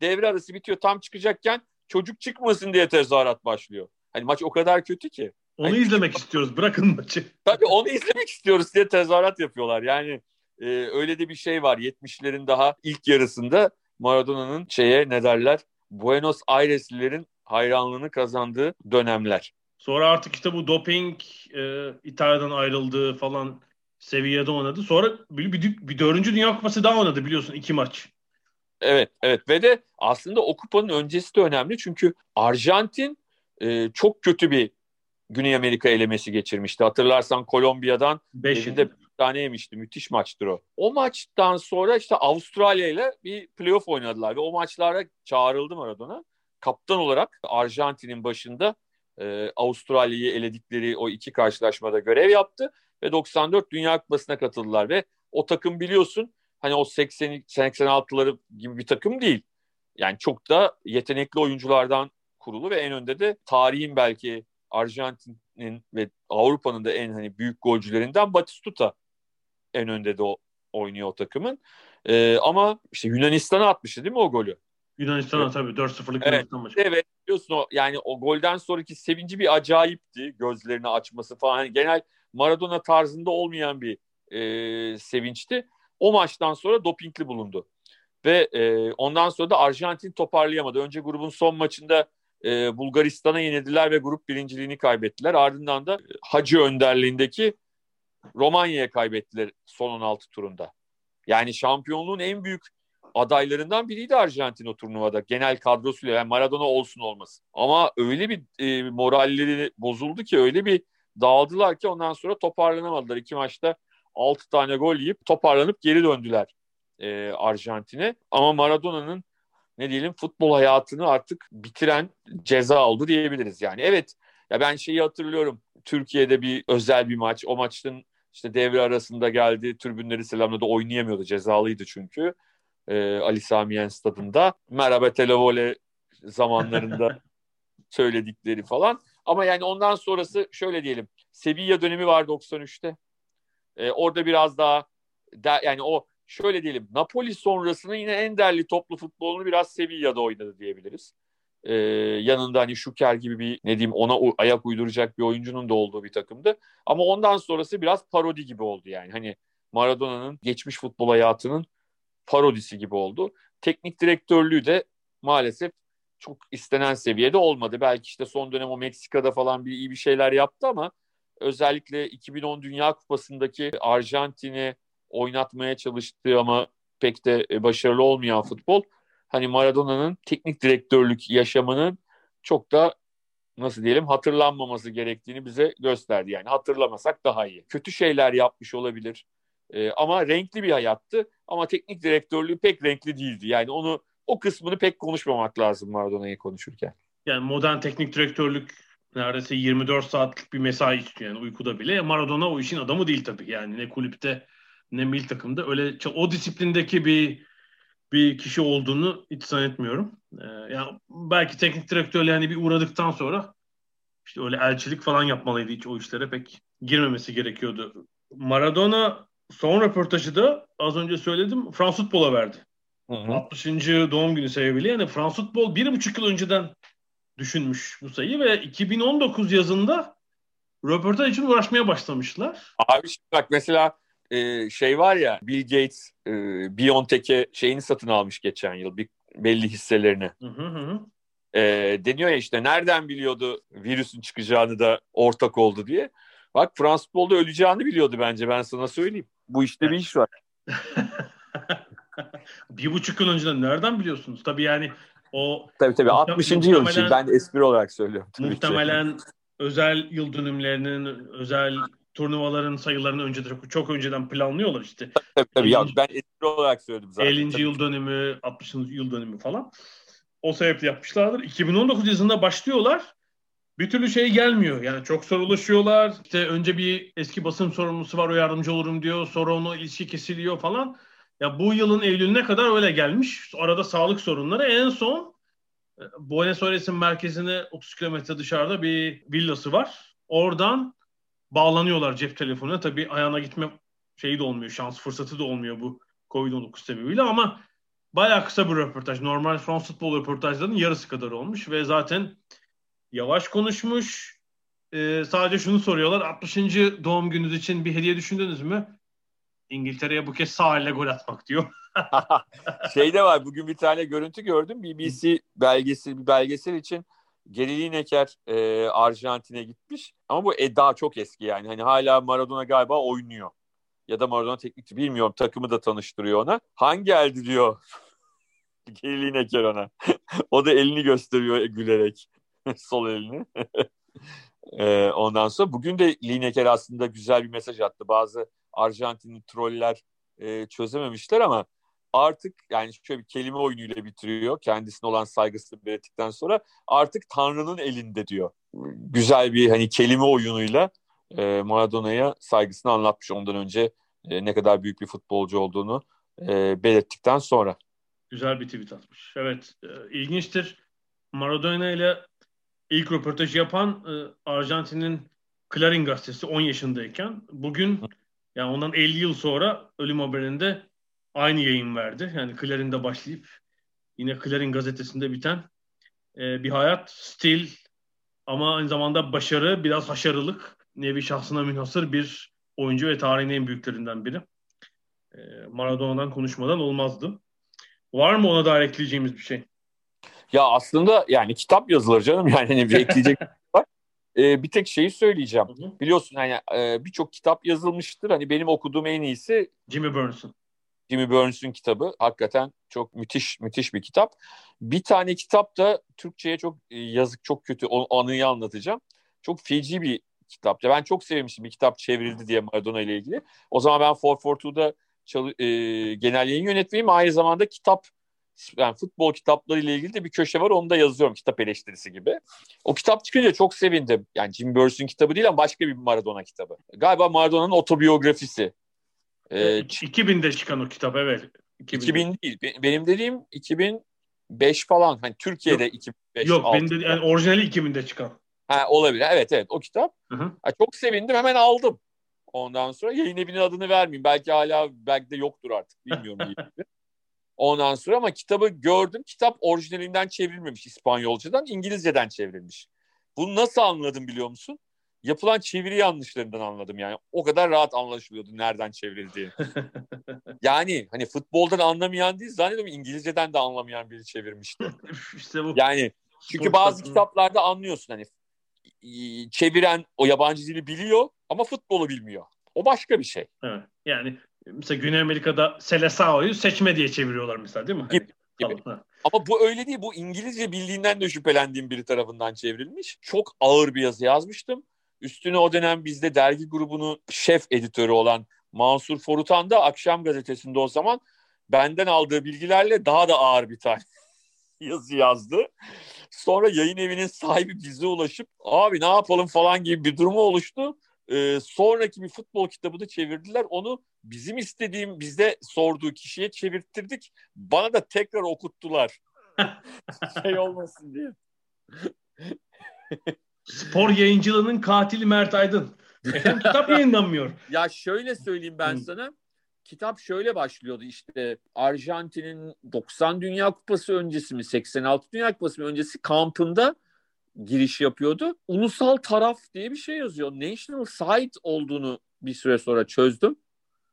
Devre arası bitiyor. Tam çıkacakken çocuk çıkmasın diye tezahürat başlıyor. Hani maç o kadar kötü ki. Onu hani, izlemek istiyoruz. Bırakın maçı. Tabii onu izlemek istiyoruz diye tezahürat yapıyorlar. Yani e, öyle de bir şey var. 70'lerin daha ilk yarısında Maradona'nın şeye ne derler? Buenos Aireslilerin hayranlığını kazandığı dönemler. Sonra artık işte bu doping e, İtalya'dan ayrıldı falan seviyede oynadı. Sonra bir, bir, bir dördüncü Dünya Kupası daha oynadı biliyorsun iki maç. Evet, evet ve de aslında o kupanın öncesi de önemli çünkü Arjantin e, çok kötü bir Güney Amerika elemesi geçirmişti. Hatırlarsan Kolombiya'dan evinde bir tane yemişti. Müthiş maçtır o. O maçtan sonra işte Avustralya ile bir playoff oynadılar ve o maçlara çağrıldı Maradona. Kaptan olarak Arjantin'in başında e, Avustralya'yı eledikleri o iki karşılaşmada görev yaptı ve 94 Dünya Kupası'na katıldılar ve o takım biliyorsun hani o 80 86'ları gibi bir takım değil. Yani çok da yetenekli oyunculardan kurulu ve en önde de tarihin belki Arjantin'in ve Avrupa'nın da en hani büyük golcülerinden Batistuta en önde de o, oynuyor o takımın. Ee, ama işte Yunanistan'a atmıştı değil mi o golü? Yunanistan'a evet. tabii 4-0'lık evet. Yunanistan maçı. Evet biliyorsun o yani o golden sonraki sevinci bir acayipti. Gözlerini açması falan. Yani genel Maradona tarzında olmayan bir e, sevinçti. O maçtan sonra dopingli bulundu. Ve e, ondan sonra da Arjantin toparlayamadı. Önce grubun son maçında e, Bulgaristan'a yenildiler ve grup birinciliğini kaybettiler. Ardından da Hacı önderliğindeki Romanya'ya kaybettiler son 16 turunda. Yani şampiyonluğun en büyük adaylarından biriydi Arjantin o turnuvada. Genel kadrosuyla yani Maradona olsun olmasın. Ama öyle bir e, moralleri bozuldu ki öyle bir dağıldılar ki ondan sonra toparlanamadılar. İki maçta 6 tane gol yiyip toparlanıp geri döndüler e, Arjantin'e. Ama Maradona'nın ne diyelim futbol hayatını artık bitiren ceza oldu diyebiliriz. Yani evet ya ben şeyi hatırlıyorum. Türkiye'de bir özel bir maç. O maçın işte devre arasında geldi. Tribünleri selamladı. Oynayamıyordu. Cezalıydı çünkü. Ee, Ali Sami Yen stadında. Merhaba televole zamanlarında söyledikleri falan. Ama yani ondan sonrası şöyle diyelim. Sevilla dönemi var 93'te. Ee, orada biraz daha da, yani o şöyle diyelim Napoli sonrasında yine en değerli toplu futbolunu biraz Sevilla'da oynadı diyebiliriz. Ee, yanında hani Şuker gibi bir ne diyeyim ona ayak uyduracak bir oyuncunun da olduğu bir takımdı. Ama ondan sonrası biraz parodi gibi oldu yani. Hani Maradona'nın geçmiş futbol hayatının parodisi gibi oldu. Teknik direktörlüğü de maalesef çok istenen seviyede olmadı. Belki işte son dönem o Meksika'da falan bir iyi bir şeyler yaptı ama özellikle 2010 Dünya Kupası'ndaki Arjantin'i oynatmaya çalıştığı ama pek de e, başarılı olmayan futbol hani Maradona'nın teknik direktörlük yaşamının çok da nasıl diyelim hatırlanmaması gerektiğini bize gösterdi. Yani hatırlamasak daha iyi. Kötü şeyler yapmış olabilir. Ee, ama renkli bir hayattı. Ama teknik direktörlüğü pek renkli değildi. Yani onu o kısmını pek konuşmamak lazım Maradona'yı konuşurken. Yani modern teknik direktörlük neredeyse 24 saatlik bir mesai istiyor yani uykuda bile. Maradona o işin adamı değil tabii. Yani ne kulüpte ne milli takımda öyle o disiplindeki bir bir kişi olduğunu hiç zannetmiyorum. Ee, yani belki teknik direktörle yani bir uğradıktan sonra işte öyle elçilik falan yapmalıydı hiç o işlere pek girmemesi gerekiyordu. Maradona son röportajı da az önce söyledim Fransız futbola verdi. Hı hı. 60. doğum günü sebebiyle yani Fransız futbol bir buçuk yıl önceden düşünmüş bu sayıyı ve 2019 yazında röportaj için uğraşmaya başlamışlar. Abi bak mesela e, şey var ya Bill Gates e, BioNTech'e şeyini satın almış geçen yıl bir belli hisselerini. Hı hı hı. E, deniyor ya işte nereden biliyordu virüsün çıkacağını da ortak oldu diye. Bak Fransız futbolda öleceğini biliyordu bence ben sana söyleyeyim. Bu işte bir iş var. bir buçuk yıl önceden nereden biliyorsunuz? Tabii yani o tabii tabii 60. yıl için ben espri olarak söylüyorum. Tabii muhtemelen ki. özel yıl dönümlerinin özel turnuvaların sayılarını önce çok, çok önceden planlıyorlar işte. Tabii tabii 50, ya ben espri olarak söyledim zaten. 50. Tabii. yıl dönümü, 60. yıl dönümü falan. O sebeple yapmışlardır. 2019 yazında başlıyorlar. Bir türlü şey gelmiyor. Yani çok sorulaşıyorlar. İşte önce bir eski basın sorumlusu var o yardımcı olurum diyor. Sonra onu ilişki kesiliyor falan. Ya bu yılın Eylül'üne kadar öyle gelmiş. Arada sağlık sorunları. En son e, Buenos Aires'in merkezine 30 kilometre dışarıda bir villası var. Oradan bağlanıyorlar cep telefonuna. Tabii ayağına gitme şeyi de olmuyor. Şans fırsatı da olmuyor bu Covid-19 sebebiyle ama bayağı kısa bir röportaj. Normal Fransız futbol röportajlarının yarısı kadar olmuş ve zaten yavaş konuşmuş. Ee, sadece şunu soruyorlar. 60. doğum gününüz için bir hediye düşündünüz mü? İngiltere'ye bu kez sağ elle gol atmak diyor. Şeyde var bugün bir tane görüntü gördüm. BBC belgesi bir belgesel için Geri Lineker e, Arjantin'e gitmiş. Ama bu e, daha çok eski yani. Hani hala Maradona galiba oynuyor. Ya da Maradona teknikçi bilmiyorum. Takımı da tanıştırıyor ona. Hangi eldi diyor. Geri Lineker ona. o da elini gösteriyor gülerek. Sol elini. e, ondan sonra bugün de Lineker aslında güzel bir mesaj attı. Bazı Arjantinli troller e, çözememişler ama artık yani şöyle bir kelime oyunuyla bitiriyor. Kendisine olan saygısını belirttikten sonra artık Tanrı'nın elinde diyor. Güzel bir hani kelime oyunuyla e, Maradona'ya saygısını anlatmış ondan önce e, ne kadar büyük bir futbolcu olduğunu e, belirttikten sonra. Güzel bir tweet atmış. Evet e, ilginçtir. Maradona ile ilk röportajı yapan e, Arjantin'in Clarín gazetesi 10 yaşındayken bugün yani ondan 50 yıl sonra ölüm haberinde aynı yayın verdi. Yani Clarin'de başlayıp yine Clarin gazetesinde biten e, bir hayat, stil ama aynı zamanda başarı, biraz haşarılık, nevi şahsına münhasır bir oyuncu ve tarihin en büyüklerinden biri. E, Maradona'dan konuşmadan olmazdı. Var mı ona dair ekleyeceğimiz bir şey? Ya aslında yani kitap yazılır canım yani hani bir ekleyecek var. Ee, bir tek şeyi söyleyeceğim. Hı hı. Biliyorsun hani e, birçok kitap yazılmıştır. Hani benim okuduğum en iyisi Jimmy Burns'un. Jimmy Burns'un kitabı. Hakikaten çok müthiş müthiş bir kitap. Bir tane kitap da Türkçe'ye çok e, yazık çok kötü o anıyı anlatacağım. Çok feci bir kitaptı. Ben çok sevmiştim bir kitap çevrildi diye Maradona ile ilgili. O zaman ben 442'da çalı, e, genel yayın yönetmeyim. Aynı zamanda kitap yani futbol kitapları ile ilgili de bir köşe var. Onu da yazıyorum kitap eleştirisi gibi. O kitap çıkınca çok sevindim. Yani Jim Burns'un kitabı değil ama başka bir Maradona kitabı. Galiba Maradona'nın otobiyografisi. Ee, 2000'de çıkan o kitap evet. 2000, 2000 değil. Benim dediğim 2005 falan. Hani Türkiye'de yok, 2005. Yok benim dediğim yani orijinali 2000'de çıkan. Ha, olabilir. Evet evet o kitap. Hı hı. Ha, çok sevindim hemen aldım. Ondan sonra yayın evinin adını vermeyeyim. Belki hala belki de yoktur artık. Bilmiyorum. Ondan sonra ama kitabı gördüm. Kitap orijinalinden çevrilmemiş İspanyolcadan, İngilizceden çevrilmiş. Bunu nasıl anladım biliyor musun? Yapılan çeviri yanlışlarından anladım yani. O kadar rahat anlaşılıyordu nereden çevrildiği. yani hani futboldan anlamayan değil zannediyorum İngilizceden de anlamayan biri çevirmişti. işte bu. Yani çünkü bazı kitaplarda anlıyorsun hani çeviren o yabancı dili biliyor ama futbolu bilmiyor. O başka bir şey. Evet. Yani mesela Güney Amerika'da Selesao'yu seçme diye çeviriyorlar mesela değil mi? Gibi. gibi. Ama bu öyle değil. Bu İngilizce bildiğinden de şüphelendiğim biri tarafından çevrilmiş. Çok ağır bir yazı yazmıştım. Üstüne o dönem bizde dergi grubunun şef editörü olan Mansur Forutan da Akşam Gazetesi'nde o zaman benden aldığı bilgilerle daha da ağır bir tane yazı yazdı. Sonra yayın evinin sahibi bize ulaşıp abi ne yapalım falan gibi bir durumu oluştu. Ee, sonraki bir futbol kitabı da çevirdiler. Onu bizim istediğim, bizde sorduğu kişiye çevirttirdik. Bana da tekrar okuttular. şey olmasın diye. Spor yayıncılığının katili Mert Aydın. Efendim kitap yayınlanmıyor. Ya şöyle söyleyeyim ben sana. Kitap şöyle başlıyordu işte Arjantin'in 90 Dünya Kupası öncesi mi 86 Dünya Kupası mı öncesi kampında giriş yapıyordu. Ulusal taraf diye bir şey yazıyor. National Site olduğunu bir süre sonra çözdüm.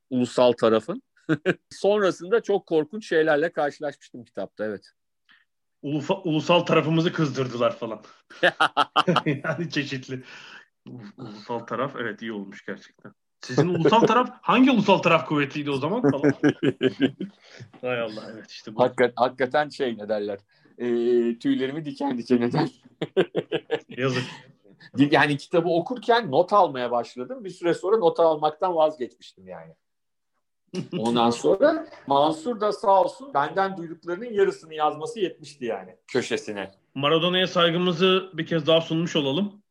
ulusal tarafın. Sonrasında çok korkunç şeylerle karşılaşmıştım kitapta evet. Ulufa, ulusal tarafımızı kızdırdılar falan. yani çeşitli. Ulusal taraf evet iyi olmuş gerçekten. Sizin ulusal taraf hangi ulusal taraf kuvvetliydi o zaman falan? Hay Allah evet işte bu. Hakikaten, hakikaten şey ne derler. E, tüylerimi diken diken eder. Yazık. Yani kitabı okurken not almaya başladım. Bir süre sonra not almaktan vazgeçmiştim yani. Ondan sonra Mansur da sağ olsun benden duyduklarının yarısını yazması yetmişti yani köşesine. Maradona'ya saygımızı bir kez daha sunmuş olalım.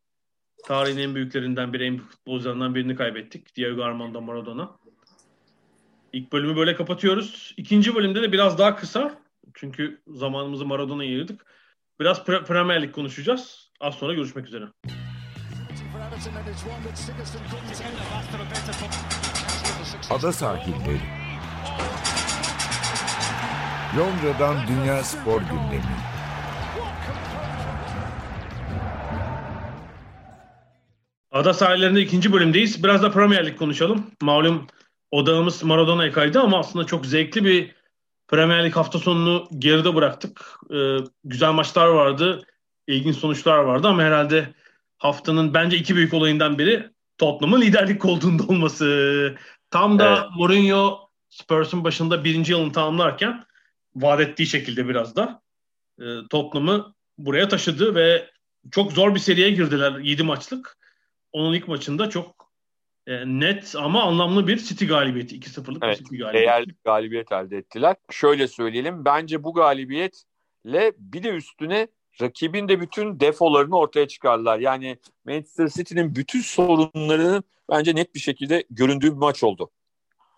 Tarihin en büyüklerinden biri, en büyük futbolcularından birini kaybettik. Diego Armando Maradona. İlk bölümü böyle kapatıyoruz. İkinci bölümde de biraz daha kısa. Çünkü zamanımızı Maradona'ya ayırdık. Biraz pre- Premier Lig konuşacağız. Az sonra görüşmek üzere. Ada sahilleri. Londra'dan Dünya Spor Gündemi. Ada sahillerinde ikinci bölümdeyiz. Biraz da Premier Lig konuşalım. Malum odağımız Maradona'ya kaydı ama aslında çok zevkli bir Premier Lig hafta sonunu geride bıraktık. Ee, güzel maçlar vardı. ilginç sonuçlar vardı ama herhalde haftanın bence iki büyük olayından biri Tottenham'ın liderlik koltuğunda olması. Tam da evet. Mourinho Spurs'un başında birinci yılını tamamlarken vaat ettiği şekilde biraz da e, Tottenham'ı buraya taşıdı ve çok zor bir seriye girdiler 7 maçlık. Onun ilk maçında çok e, net ama anlamlı bir City galibiyeti. 2-0'lık evet, City galibiyeti. Değerli galibiyet elde ettiler. Şöyle söyleyelim. Bence bu galibiyetle bir de üstüne rakibin de bütün defolarını ortaya çıkardılar. Yani Manchester City'nin bütün sorunlarının bence net bir şekilde göründüğü bir maç oldu.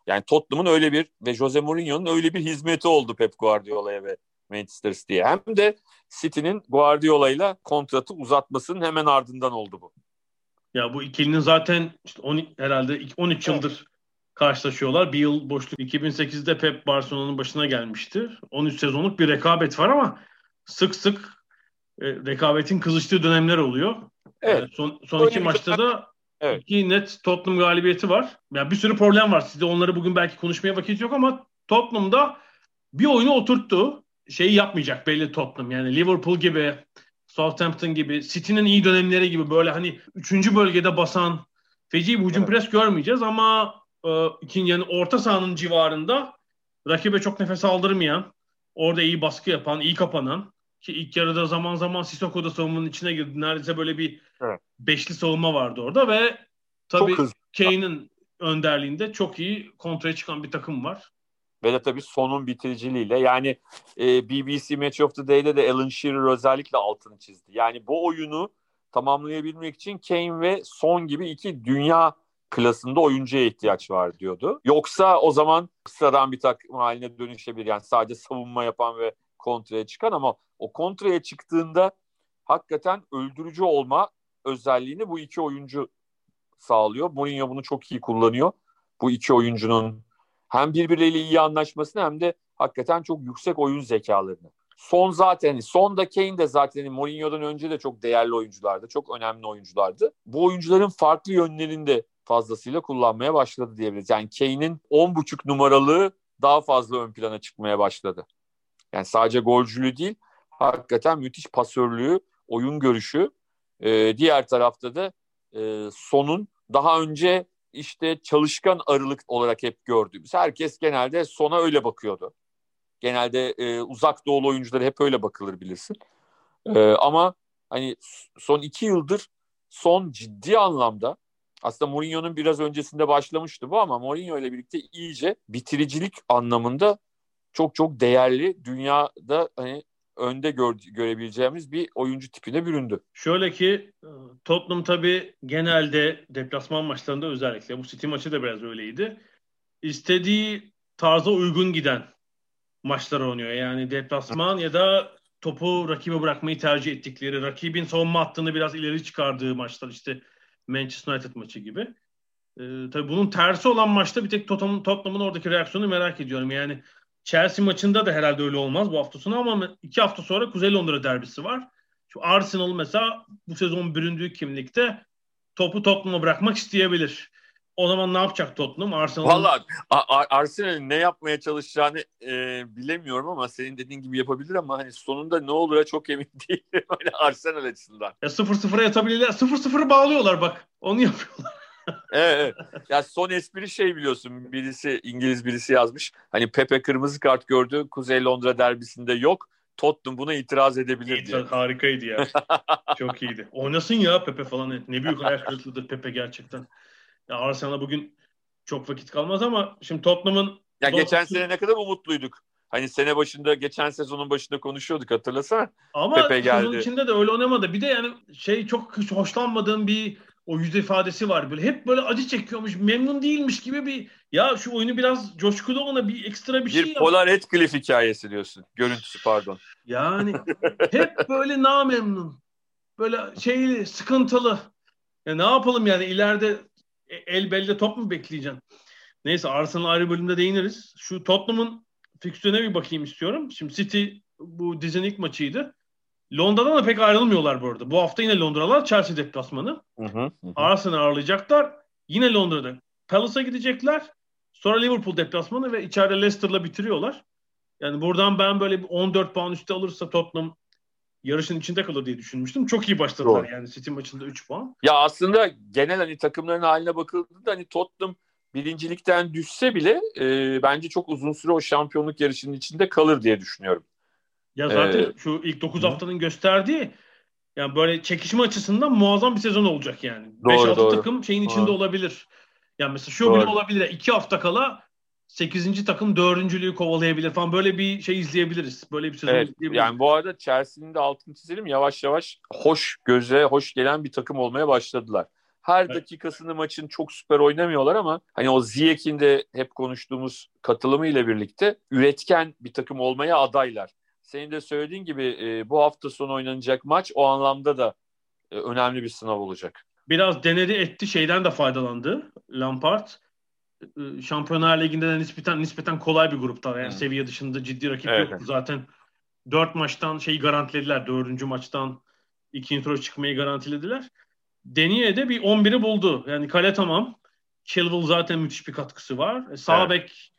Yani Tottenham'ın öyle bir ve Jose Mourinho'nun öyle bir hizmeti oldu Pep Guardiola'ya ve Manchester City'ye. Hem de City'nin Guardiola'yla kontratı uzatmasının hemen ardından oldu bu. Ya bu ikilinin zaten işte 10, herhalde 13 yıldır karşılaşıyorlar. Bir yıl boşluk. 2008'de Pep Barcelona'nın başına gelmişti. 13 sezonluk bir rekabet var ama sık sık e, rekabetin kızıştığı dönemler oluyor. Evet. Yani son son iki maçta da evet. iki net Tottenham galibiyeti var. Yani bir sürü problem var. Sizde onları bugün belki konuşmaya vakit yok ama Tottenham'da bir oyunu oturttu. Şeyi yapmayacak belli Tottenham. Yani Liverpool gibi, Southampton gibi, City'nin iyi dönemleri gibi böyle hani üçüncü bölgede basan feci bir hücum evet. pres görmeyeceğiz ama e, ikinci yani orta sahanın civarında rakibe çok nefes aldırmayan, orada iyi baskı yapan, iyi kapanan ki ilk yarıda zaman zaman Sissoko da savunmanın içine girdi. Neredeyse böyle bir evet. beşli savunma vardı orada ve tabii Kane'in önderliğinde çok iyi kontraya çıkan bir takım var. Ve de tabii sonun bitiriciliğiyle yani e, BBC Match of the Day'de de Alan Shearer özellikle altını çizdi. Yani bu oyunu tamamlayabilmek için Kane ve Son gibi iki dünya klasında oyuncuya ihtiyaç var diyordu. Yoksa o zaman sıradan bir takım haline dönüşebilir. Yani sadece savunma yapan ve kontraya çıkan ama o kontraya çıktığında hakikaten öldürücü olma özelliğini bu iki oyuncu sağlıyor. Mourinho bunu çok iyi kullanıyor. Bu iki oyuncunun hem birbirleriyle iyi anlaşmasını hem de hakikaten çok yüksek oyun zekalarını. Son zaten, son da Kane de zaten Mourinho'dan önce de çok değerli oyunculardı. Çok önemli oyunculardı. Bu oyuncuların farklı yönlerini de fazlasıyla kullanmaya başladı diyebiliriz. Yani Kane'in 10.5 numaralı daha fazla ön plana çıkmaya başladı. Yani sadece golcülüğü değil, hakikaten müthiş pasörlüğü, oyun görüşü. Ee, diğer tarafta da e, sonun daha önce işte çalışkan arılık olarak hep gördüğümüz. Herkes genelde sona öyle bakıyordu. Genelde e, uzak doğulu oyuncuları hep öyle bakılır bilirsin. E, ama hani son iki yıldır son ciddi anlamda aslında Mourinho'nun biraz öncesinde başlamıştı bu ama Mourinho ile birlikte iyice bitiricilik anlamında çok çok değerli dünyada hani önde gör, görebileceğimiz bir oyuncu tipine büründü. Şöyle ki e, Tottenham tabii genelde deplasman maçlarında özellikle bu City maçı da biraz öyleydi. İstediği tarza uygun giden maçlar oynuyor. Yani deplasman ya da topu rakibe bırakmayı tercih ettikleri, rakibin savunma hattını biraz ileri çıkardığı maçlar işte Manchester United maçı gibi. Ee, tabii bunun tersi olan maçta bir tek Tottenham'ın Tottenham oradaki reaksiyonu merak ediyorum. Yani Chelsea maçında da herhalde öyle olmaz bu hafta sonu ama iki hafta sonra Kuzey Londra derbisi var. Şu Arsenal mesela bu sezon büründüğü kimlikte topu Tottenham'a bırakmak isteyebilir. O zaman ne yapacak Tottenham? Arsenal Valla Arsenal'in ne yapmaya çalışacağını e, bilemiyorum ama senin dediğin gibi yapabilir ama hani sonunda ne olur çok emin değilim hani Arsenal açısından. Ya 0-0'a yatabilirler. 0-0'ı bağlıyorlar bak. Onu yapıyorlar. Evet, evet. Ya son espri şey biliyorsun. Birisi İngiliz birisi yazmış. Hani Pepe kırmızı kart gördü. Kuzey Londra derbisinde yok. Tottenham buna itiraz edebilir diye. Harikaydı ya. Çok iyiydi. Oynasın ya Pepe falan. Ne büyük hayal kırıklığıdır Pepe gerçekten. Ya Arsenal'a bugün çok vakit kalmaz ama şimdi Tottenham'ın ya geçen sene ne kadar umutluyduk. Hani sene başında geçen sezonun başında konuşuyorduk hatırlasana. Ama Pepe geldi. sezon içinde de öyle oynamadı. Bir de yani şey çok hoşlanmadığım bir o yüz ifadesi var böyle. Hep böyle acı çekiyormuş, memnun değilmiş gibi bir ya şu oyunu biraz coşkulu ona bir ekstra bir, bir şey Bir Polar Heathcliff hikayesi diyorsun. Görüntüsü pardon. Yani hep böyle memnun Böyle şeyli, sıkıntılı. Ya ne yapalım yani ileride e, el belde top mu bekleyeceksin? Neyse Arsenal ayrı bölümde değiniriz. Şu Tottenham'ın fikstürüne bir bakayım istiyorum. Şimdi City bu dizinin ilk maçıydı. Londra'dan da pek ayrılmıyorlar bu arada. Bu hafta yine Londra'lar Chelsea deplasmanı. Hı hı, Arsenal ağırlayacaklar. Yine Londra'da Palace'a gidecekler. Sonra Liverpool deplasmanı ve içeride Leicester'la bitiriyorlar. Yani buradan ben böyle bir 14 puan üstü alırsa Tottenham yarışın içinde kalır diye düşünmüştüm. Çok iyi başladılar Doğru. yani City maçında 3 puan. Ya aslında genel hani takımların haline bakıldığında hani Tottenham birincilikten düşse bile e, bence çok uzun süre o şampiyonluk yarışının içinde kalır diye düşünüyorum. Ya zaten ee, şu ilk 9 haftanın gösterdiği yani böyle çekişme açısından muazzam bir sezon olacak yani. 5-6 takım şeyin içinde doğru. olabilir. Yani mesela şu doğru. bile olabilir. 2 hafta kala 8. takım dördüncülüğü kovalayabilir falan böyle bir şey izleyebiliriz. Böyle bir sezon evet, izleyebiliriz. Yani bu arada Chelsea'nin de altını çizelim yavaş yavaş hoş göze hoş gelen bir takım olmaya başladılar. Her evet. dakikasını maçın çok süper oynamıyorlar ama hani o Ziyech'in de hep konuştuğumuz katılımı ile birlikte üretken bir takım olmaya adaylar. Senin de söylediğin gibi e, bu hafta sonu oynanacak maç o anlamda da e, önemli bir sınav olacak. Biraz denedi etti şeyden de faydalandı Lampard e, Şampiyonlar Ligi'nde de nispeten nispeten kolay bir grupta. Yani hmm. seviye dışında ciddi rakip evet. yok. Zaten dört maçtan şeyi garantilediler. Dördüncü maçtan ikinci tura çıkmayı garantilediler. Deniye de bir 11'i buldu. Yani kale tamam. Chilwell zaten müthiş bir katkısı var. E, sağ evet. bek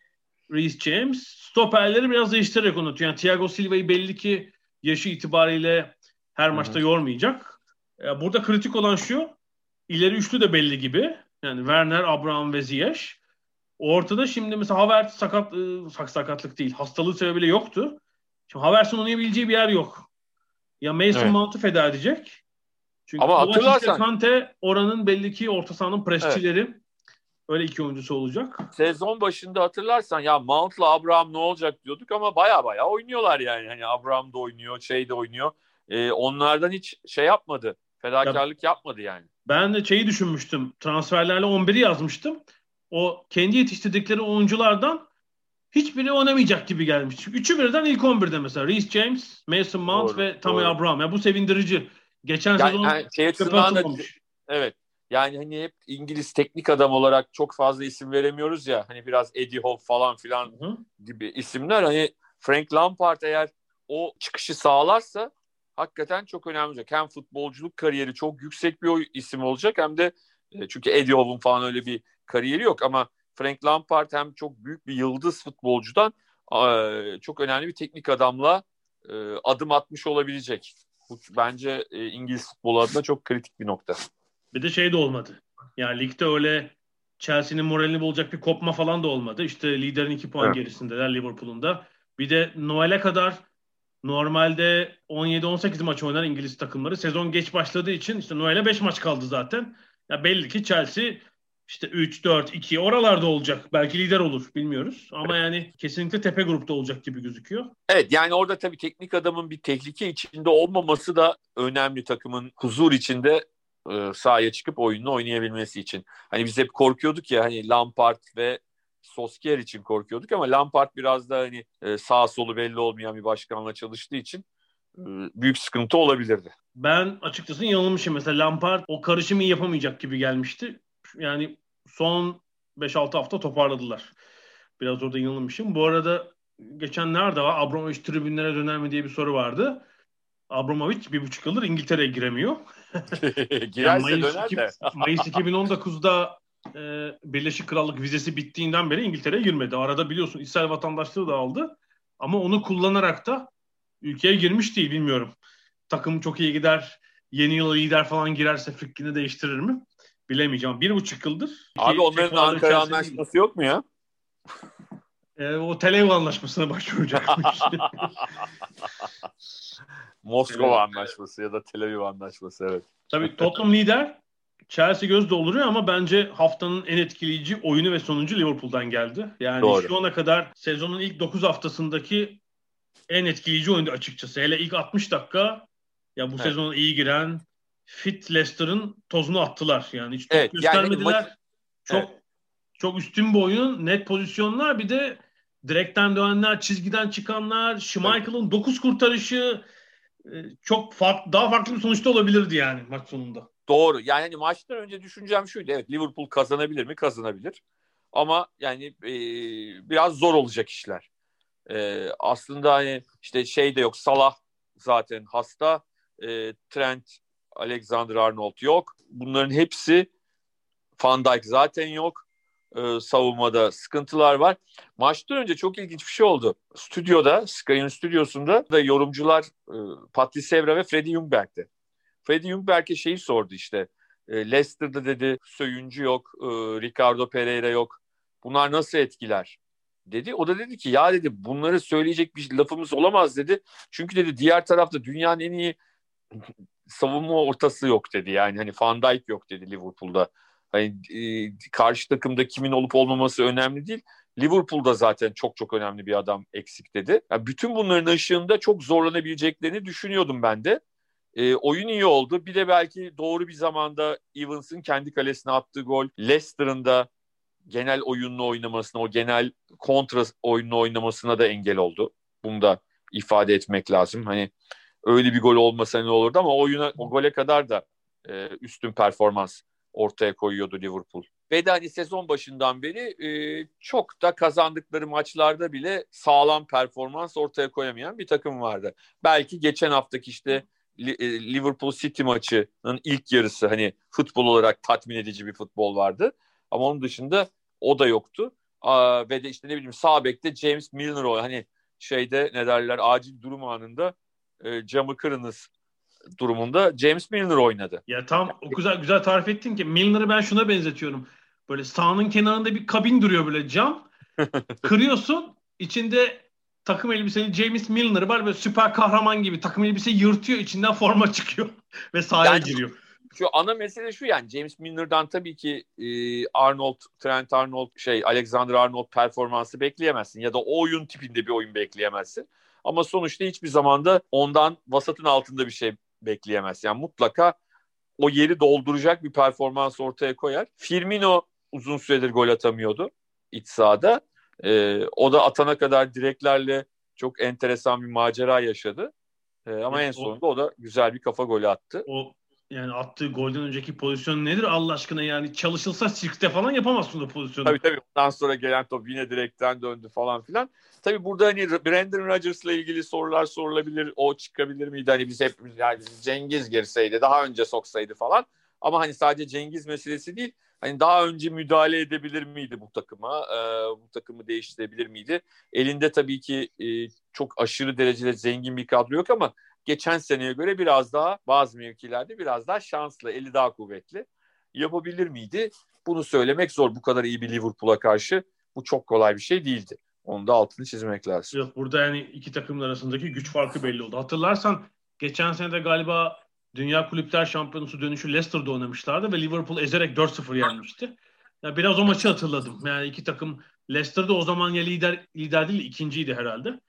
Reece James. Stoperleri biraz değiştirerek unutuyor. Yani Thiago Silva'yı belli ki yaşı itibariyle her maçta Hı-hı. yormayacak. E, burada kritik olan şu. İleri üçlü de belli gibi. Yani Werner, Abraham ve Ziyech. Ortada şimdi mesela Havertz sakat, ıı, sakatlık değil. Hastalığı sebebiyle yoktu. Şimdi Havertz'in oynayabileceği bir yer yok. Ya Mason evet. Mount'u feda edecek. Çünkü Ama hatırlarsan Kante oranın belli ki orta sahanın presçileri. Evet. Öyle iki oyuncusu olacak. Sezon başında hatırlarsan ya Mount'la Abraham ne olacak diyorduk ama baya baya oynuyorlar yani. Hani Abraham da oynuyor, şey de oynuyor. Ee, onlardan hiç şey yapmadı. Fedakarlık ya, yapmadı yani. Ben de şeyi düşünmüştüm. Transferlerle 11'i yazmıştım o kendi yetiştirdikleri oyunculardan hiçbiri oynamayacak gibi gelmiş. Üçü birden ilk 11'de mesela. Reece James, Mason Mount doğru, ve Tammy Abraham. Ya bu sevindirici. Geçen yani, sezon yani şey da, Evet. Yani hani hep İngiliz teknik adam olarak çok fazla isim veremiyoruz ya. Hani biraz Eddie Howe falan filan Hı-hı. gibi isimler. Hani Frank Lampard eğer o çıkışı sağlarsa hakikaten çok önemli olacak. Hem futbolculuk kariyeri çok yüksek bir isim olacak hem de e, çünkü Eddie Howe'un falan öyle bir kariyeri yok ama Frank Lampard hem çok büyük bir yıldız futbolcudan çok önemli bir teknik adamla adım atmış olabilecek. Bu bence İngiliz futbolu adına çok kritik bir nokta. Bir de şey de olmadı. Yani ligde öyle Chelsea'nin moralini bulacak bir kopma falan da olmadı. İşte liderin iki puan evet. gerisindeler Liverpool'un da. Bir de Noel'e kadar normalde 17-18 maç oynar İngiliz takımları. Sezon geç başladığı için işte Noel'e 5 maç kaldı zaten. Ya belli ki Chelsea işte 3, 4, 2 oralarda olacak. Belki lider olur bilmiyoruz. Ama yani kesinlikle tepe grupta olacak gibi gözüküyor. Evet yani orada tabii teknik adamın bir tehlike içinde olmaması da önemli takımın huzur içinde e, sahaya çıkıp oyununu oynayabilmesi için. Hani biz hep korkuyorduk ya hani Lampard ve Solskjaer için korkuyorduk ama Lampard biraz da hani e, sağ solu belli olmayan bir başkanla çalıştığı için e, büyük sıkıntı olabilirdi. Ben açıkçası yanılmışım. Mesela Lampard o karışımı yapamayacak gibi gelmişti yani son 5-6 hafta toparladılar. Biraz orada yanılmışım. Bu arada geçen nerede var? Abramovich tribünlere döner mi diye bir soru vardı. Abramovich bir buçuk yıldır İngiltere'ye giremiyor. Girerse yani Mayıs, döner de. Mayıs 2019'da e, Birleşik Krallık vizesi bittiğinden beri İngiltere'ye girmedi. Arada biliyorsun İsrail vatandaşlığı da aldı. Ama onu kullanarak da ülkeye girmiş değil bilmiyorum. Takım çok iyi gider. Yeni yıla lider falan girerse fikrini değiştirir mi? Bilemeyeceğim. Bir buçuk yıldır. Abi onların Ankara anlaşması yok mu ya? E, o Tel Aviv anlaşmasına başvuracakmış. Moskova evet. anlaşması ya da Tel Aviv anlaşması evet. Tabii Tottenham lider. Chelsea göz dolduruyor ama bence haftanın en etkileyici oyunu ve sonucu Liverpool'dan geldi. Yani Doğru. şu ana kadar sezonun ilk 9 haftasındaki en etkileyici oyundu açıkçası. Hele ilk 60 dakika ya bu evet. sezona iyi giren fit Leicester'ın tozunu attılar. Yani hiç evet, göstermediler. Yani çok evet. çok üstün bir oyun, net pozisyonlar bir de direkten dönenler, çizgiden çıkanlar, Schmeichel'ın 9 kurtarışı e, çok farklı, daha farklı bir sonuçta olabilirdi yani maç sonunda. Doğru. Yani hani maçtan önce düşüneceğim şuydu. Evet Liverpool kazanabilir mi? Kazanabilir. Ama yani e, biraz zor olacak işler. E, aslında hani işte şey de yok. Salah zaten hasta. E, Trent, Alexander Arnold yok. Bunların hepsi Van Dijk zaten yok. E, savunmada sıkıntılar var. Maçtan önce çok ilginç bir şey oldu. Stüdyoda, Sky'ın stüdyosunda da yorumcular e, Patrice Evra ve Freddie Ljungberg'ti. Freddie Ljungberg'e şeyi sordu işte. E, Leicester'da dedi Söyüncü yok, e, Ricardo Pereira yok. Bunlar nasıl etkiler? dedi. O da dedi ki ya dedi bunları söyleyecek bir lafımız olamaz dedi. Çünkü dedi diğer tarafta dünyanın en iyi savunma ortası yok dedi. Yani hani Van Dijk yok dedi Liverpool'da. Hani e, karşı takımda kimin olup olmaması önemli değil. Liverpool'da zaten çok çok önemli bir adam eksik dedi. Yani bütün bunların ışığında çok zorlanabileceklerini düşünüyordum ben de. E, oyun iyi oldu. Bir de belki doğru bir zamanda Evans'ın kendi kalesine attığı gol, Leicester'ın da genel oyununu oynamasına, o genel kontra oyununu oynamasına da engel oldu. Bunu da ifade etmek lazım. Hani öyle bir gol olmasa ne olurdu ama oyuna, o gole kadar da e, üstün performans ortaya koyuyordu Liverpool. Ve de hani sezon başından beri e, çok da kazandıkları maçlarda bile sağlam performans ortaya koyamayan bir takım vardı. Belki geçen haftaki işte e, Liverpool City maçının ilk yarısı hani futbol olarak tatmin edici bir futbol vardı. Ama onun dışında o da yoktu. Aa, ve de işte ne bileyim sağ bekte James Milner o hani şeyde ne derler acil durum anında e, camı kırınız durumunda James Milner oynadı. Ya tam o güzel güzel tarif ettin ki Milner'ı ben şuna benzetiyorum. Böyle sahanın kenarında bir kabin duruyor böyle cam. Kırıyorsun içinde takım elbiseli James Milner var böyle süper kahraman gibi takım elbise yırtıyor içinden forma çıkıyor ve sahaya yani, giriyor. Şu ana mesele şu yani James Milner'dan tabii ki e, Arnold, Trent Arnold, şey Alexander Arnold performansı bekleyemezsin ya da o oyun tipinde bir oyun bekleyemezsin. Ama sonuçta hiçbir zamanda ondan vasatın altında bir şey bekleyemez. Yani mutlaka o yeri dolduracak bir performans ortaya koyar. Firmino uzun süredir gol atamıyordu iç sahada. Ee, o da atana kadar direklerle çok enteresan bir macera yaşadı. Ee, ama evet, en sonunda o, o da güzel bir kafa golü attı. O yani attığı golden önceki pozisyon nedir Allah aşkına yani çalışılsa sirkte falan yapamazsın o pozisyonu. Tabii tabii ondan sonra gelen top yine direkten döndü falan filan. Tabii burada hani Brandon Rodgers'la ilgili sorular sorulabilir. O çıkabilir miydi? Hani biz hepimiz yani Cengiz girseydi daha önce soksaydı falan. Ama hani sadece Cengiz meselesi değil. Hani daha önce müdahale edebilir miydi bu takıma? Ee, bu takımı değiştirebilir miydi? Elinde tabii ki e, çok aşırı derecede zengin bir kadro yok ama geçen seneye göre biraz daha bazı mevkilerde biraz daha şanslı, eli daha kuvvetli. Yapabilir miydi? Bunu söylemek zor. Bu kadar iyi bir Liverpool'a karşı bu çok kolay bir şey değildi. Onu da altını çizmek lazım. Yok burada yani iki takımın arasındaki güç farkı belli oldu. Hatırlarsan geçen sene de galiba Dünya Kulüpler Şampiyonası dönüşü Leicester'da oynamışlardı ve Liverpool ezerek 4-0 yenmişti. Yani biraz o maçı hatırladım. Yani iki takım Leicester'da o zaman ya lider lider değil ikinciydi herhalde.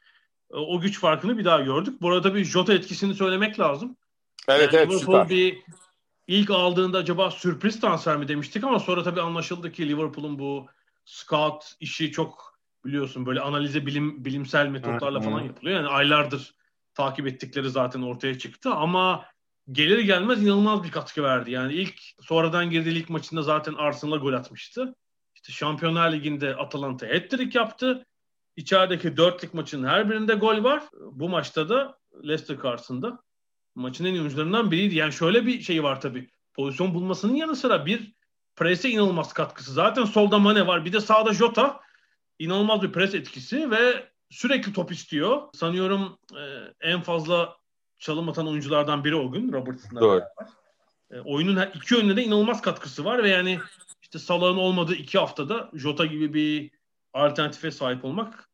O güç farkını bir daha gördük. Bu arada bir Jota etkisini söylemek lazım. Evet yani evet Liverpool süper. bir ilk aldığında acaba sürpriz transfer mi demiştik ama sonra tabii anlaşıldı ki Liverpool'un bu scout işi çok biliyorsun böyle analize bilim bilimsel metotlarla falan yapılıyor. Yani aylardır takip ettikleri zaten ortaya çıktı ama gelir gelmez inanılmaz bir katkı verdi. Yani ilk sonradan girdiği ilk maçında zaten Arsenal'a gol atmıştı. İşte Şampiyonlar Ligi'nde Atalanta hat-trick yaptı. İçerideki dörtlük maçın her birinde gol var. Bu maçta da Leicester karşısında maçın en iyi oyuncularından biriydi. Yani şöyle bir şey var tabii. Pozisyon bulmasının yanı sıra bir prese inanılmaz katkısı. Zaten solda Mane var. Bir de sağda Jota. inanılmaz bir pres etkisi ve sürekli top istiyor. Sanıyorum e, en fazla çalım atan oyunculardan biri o gün Robertson'la beraber. E, oyunun iki yönüne de inanılmaz katkısı var ve yani işte Salah'ın olmadığı iki haftada Jota gibi bir alternatife sahip olmak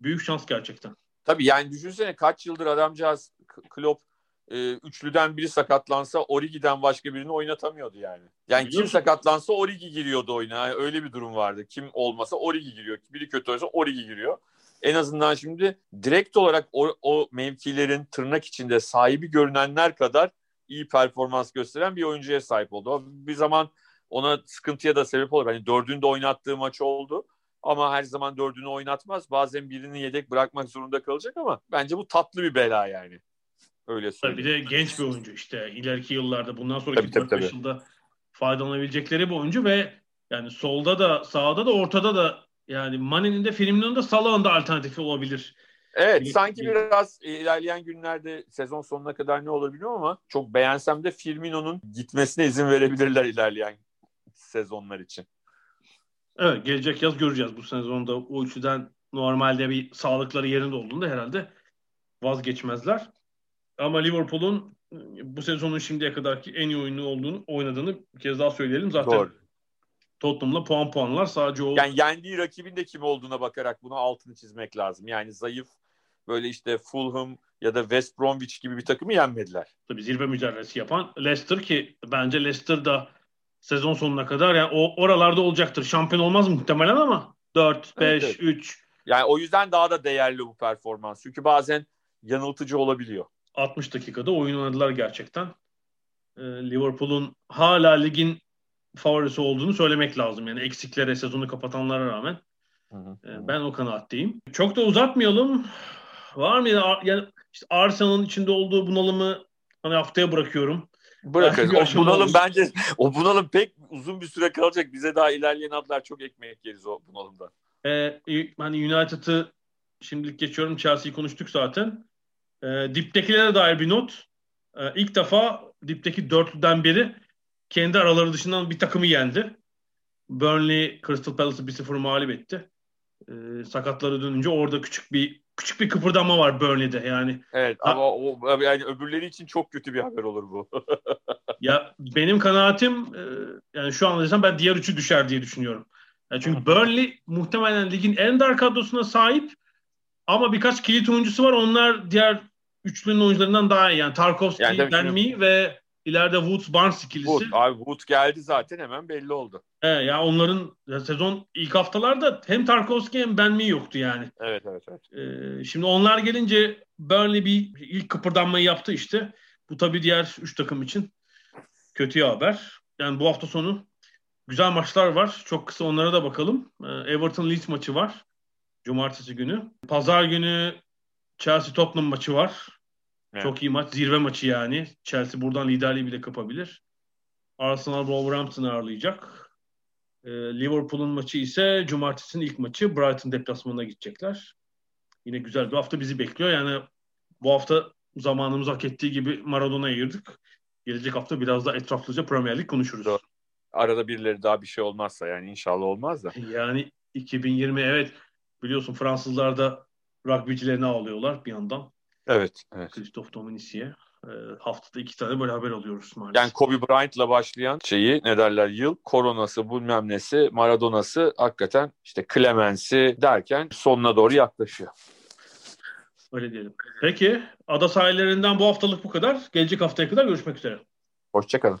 büyük şans gerçekten. Tabii yani düşünsene kaç yıldır adamcağız Klopp e, üçlüden biri sakatlansa Origi'den başka birini oynatamıyordu yani. Yani kim Biliyorsun. sakatlansa Origi giriyordu oyuna. Yani öyle bir durum vardı. Kim olmasa Origi giriyor. Biri kötü olsa Origi giriyor. En azından şimdi direkt olarak o, o mevkilerin tırnak içinde sahibi görünenler kadar iyi performans gösteren bir oyuncuya sahip oldu. Bir zaman ona sıkıntıya da sebep olur. Hani dördünü de oynattığı maç oldu. Ama her zaman dördünü oynatmaz. Bazen birini yedek bırakmak zorunda kalacak ama bence bu tatlı bir bela yani. Öyle Tabii bir söyleyeyim. de genç bir oyuncu işte ileriki yıllarda bundan sonraki Tabii, tabii, 4-5 yılda faydalanabilecekleri bir oyuncu ve yani solda da sağda da ortada da yani Mane'nin de Firmino'nun da Salah'ın da alternatifi olabilir. Evet Bir- sanki bir- biraz ilerleyen günlerde sezon sonuna kadar ne olur bilmiyorum ama çok beğensem de Firmino'nun gitmesine izin verebilirler ilerleyen sezonlar için. Evet gelecek yaz göreceğiz bu sezonda o üçlüden normalde bir sağlıkları yerinde olduğunda herhalde vazgeçmezler. Ama Liverpool'un e, bu sezonun şimdiye kadarki en iyi oyunu olduğunu oynadığını bir kez daha söyleyelim. Zaten Doğru. Tottenham'la puan puanlar sadece o Yani yendiği rakibin de kim olduğuna bakarak buna altını çizmek lazım. Yani zayıf böyle işte Fulham ya da West Bromwich gibi bir takımı yenmediler. tabii zirve mücadelesi yapan Leicester ki bence Leicester da sezon sonuna kadar yani o oralarda olacaktır. Şampiyon olmaz muhtemelen ama 4, 5, Evet, 3 Yani o yüzden daha da değerli bu performans. Çünkü bazen yanıltıcı olabiliyor. 60 dakikada oyun oynadılar gerçekten. Ee, Liverpool'un hala ligin favorisi olduğunu söylemek lazım. Yani eksiklere sezonu kapatanlara rağmen. Ee, ben o kanaatteyim. Çok da uzatmayalım. Var mı ya yani işte Arsenal'ın içinde olduğu bunalımı hani haftaya bırakıyorum. Bırakın. O bunalım olur. bence o bunalım pek uzun bir süre kalacak. Bize daha ilerleyen adlar çok ekmek yeriz o bunalımda. Ee, hani United'ı şimdilik geçiyorum. Chelsea'yi konuştuk zaten. Ee, diptekilere dair bir not. Ee, ilk defa dipteki dörtlüden biri kendi araları dışından bir takımı yendi. Burnley Crystal Palace'ı 1-0 mağlup etti. Ee, sakatları dönünce orada küçük bir küçük bir kıpırdanma var Burnley'de yani. Evet Ha- ama o yani öbürleri için çok kötü bir haber olur bu. Ya benim kanaatim e, yani şu an desem ben diğer üçü düşer diye düşünüyorum. Yani çünkü Burnley muhtemelen ligin en dar kadrosuna sahip ama birkaç kilit oyuncusu var. Onlar diğer üçlünün oyuncularından daha iyi. Yani Tarkovski, Yani Mee ve ileride Woods Barnes ikilisi. Wood, abi Wood geldi zaten hemen belli oldu. He, ya onların ya sezon ilk haftalarda hem Tarkovski hem Ben Mee yoktu yani. Evet evet evet. Ee, şimdi onlar gelince Burnley bir ilk kıpırdanmayı yaptı işte. Bu tabii diğer üç takım için kötü haber. Yani bu hafta sonu güzel maçlar var. Çok kısa onlara da bakalım. Ee, Everton Leeds maçı var. Cumartesi günü. Pazar günü Chelsea Tottenham maçı var. Evet. Çok iyi maç. Zirve maçı yani. Chelsea buradan liderliği bile kapabilir. Arsenal Wolverhampton'ı ağırlayacak. Ee, Liverpool'un maçı ise cumartesinin ilk maçı. Brighton deplasmanına gidecekler. Yine güzel bir hafta bizi bekliyor. Yani bu hafta zamanımız hak ettiği gibi Maradona'ya ayırdık. Gelecek hafta biraz daha etraflıca Premier Lig konuşuruz. Doğru. Arada birileri daha bir şey olmazsa yani inşallah olmaz da. Yani 2020 evet biliyorsun Fransızlar da rugbycilerini ağlıyorlar bir yandan. Evet. evet. Christophe Dominici'ye. Ee, haftada iki tane böyle haber alıyoruz maalesef. Yani Kobe Bryant'la başlayan şeyi ne derler yıl koronası bilmem nesi Maradona'sı hakikaten işte Clemens'i derken sonuna doğru yaklaşıyor. Öyle diyelim. Peki ada sahillerinden bu haftalık bu kadar. Gelecek haftaya kadar görüşmek üzere. Hoşçakalın.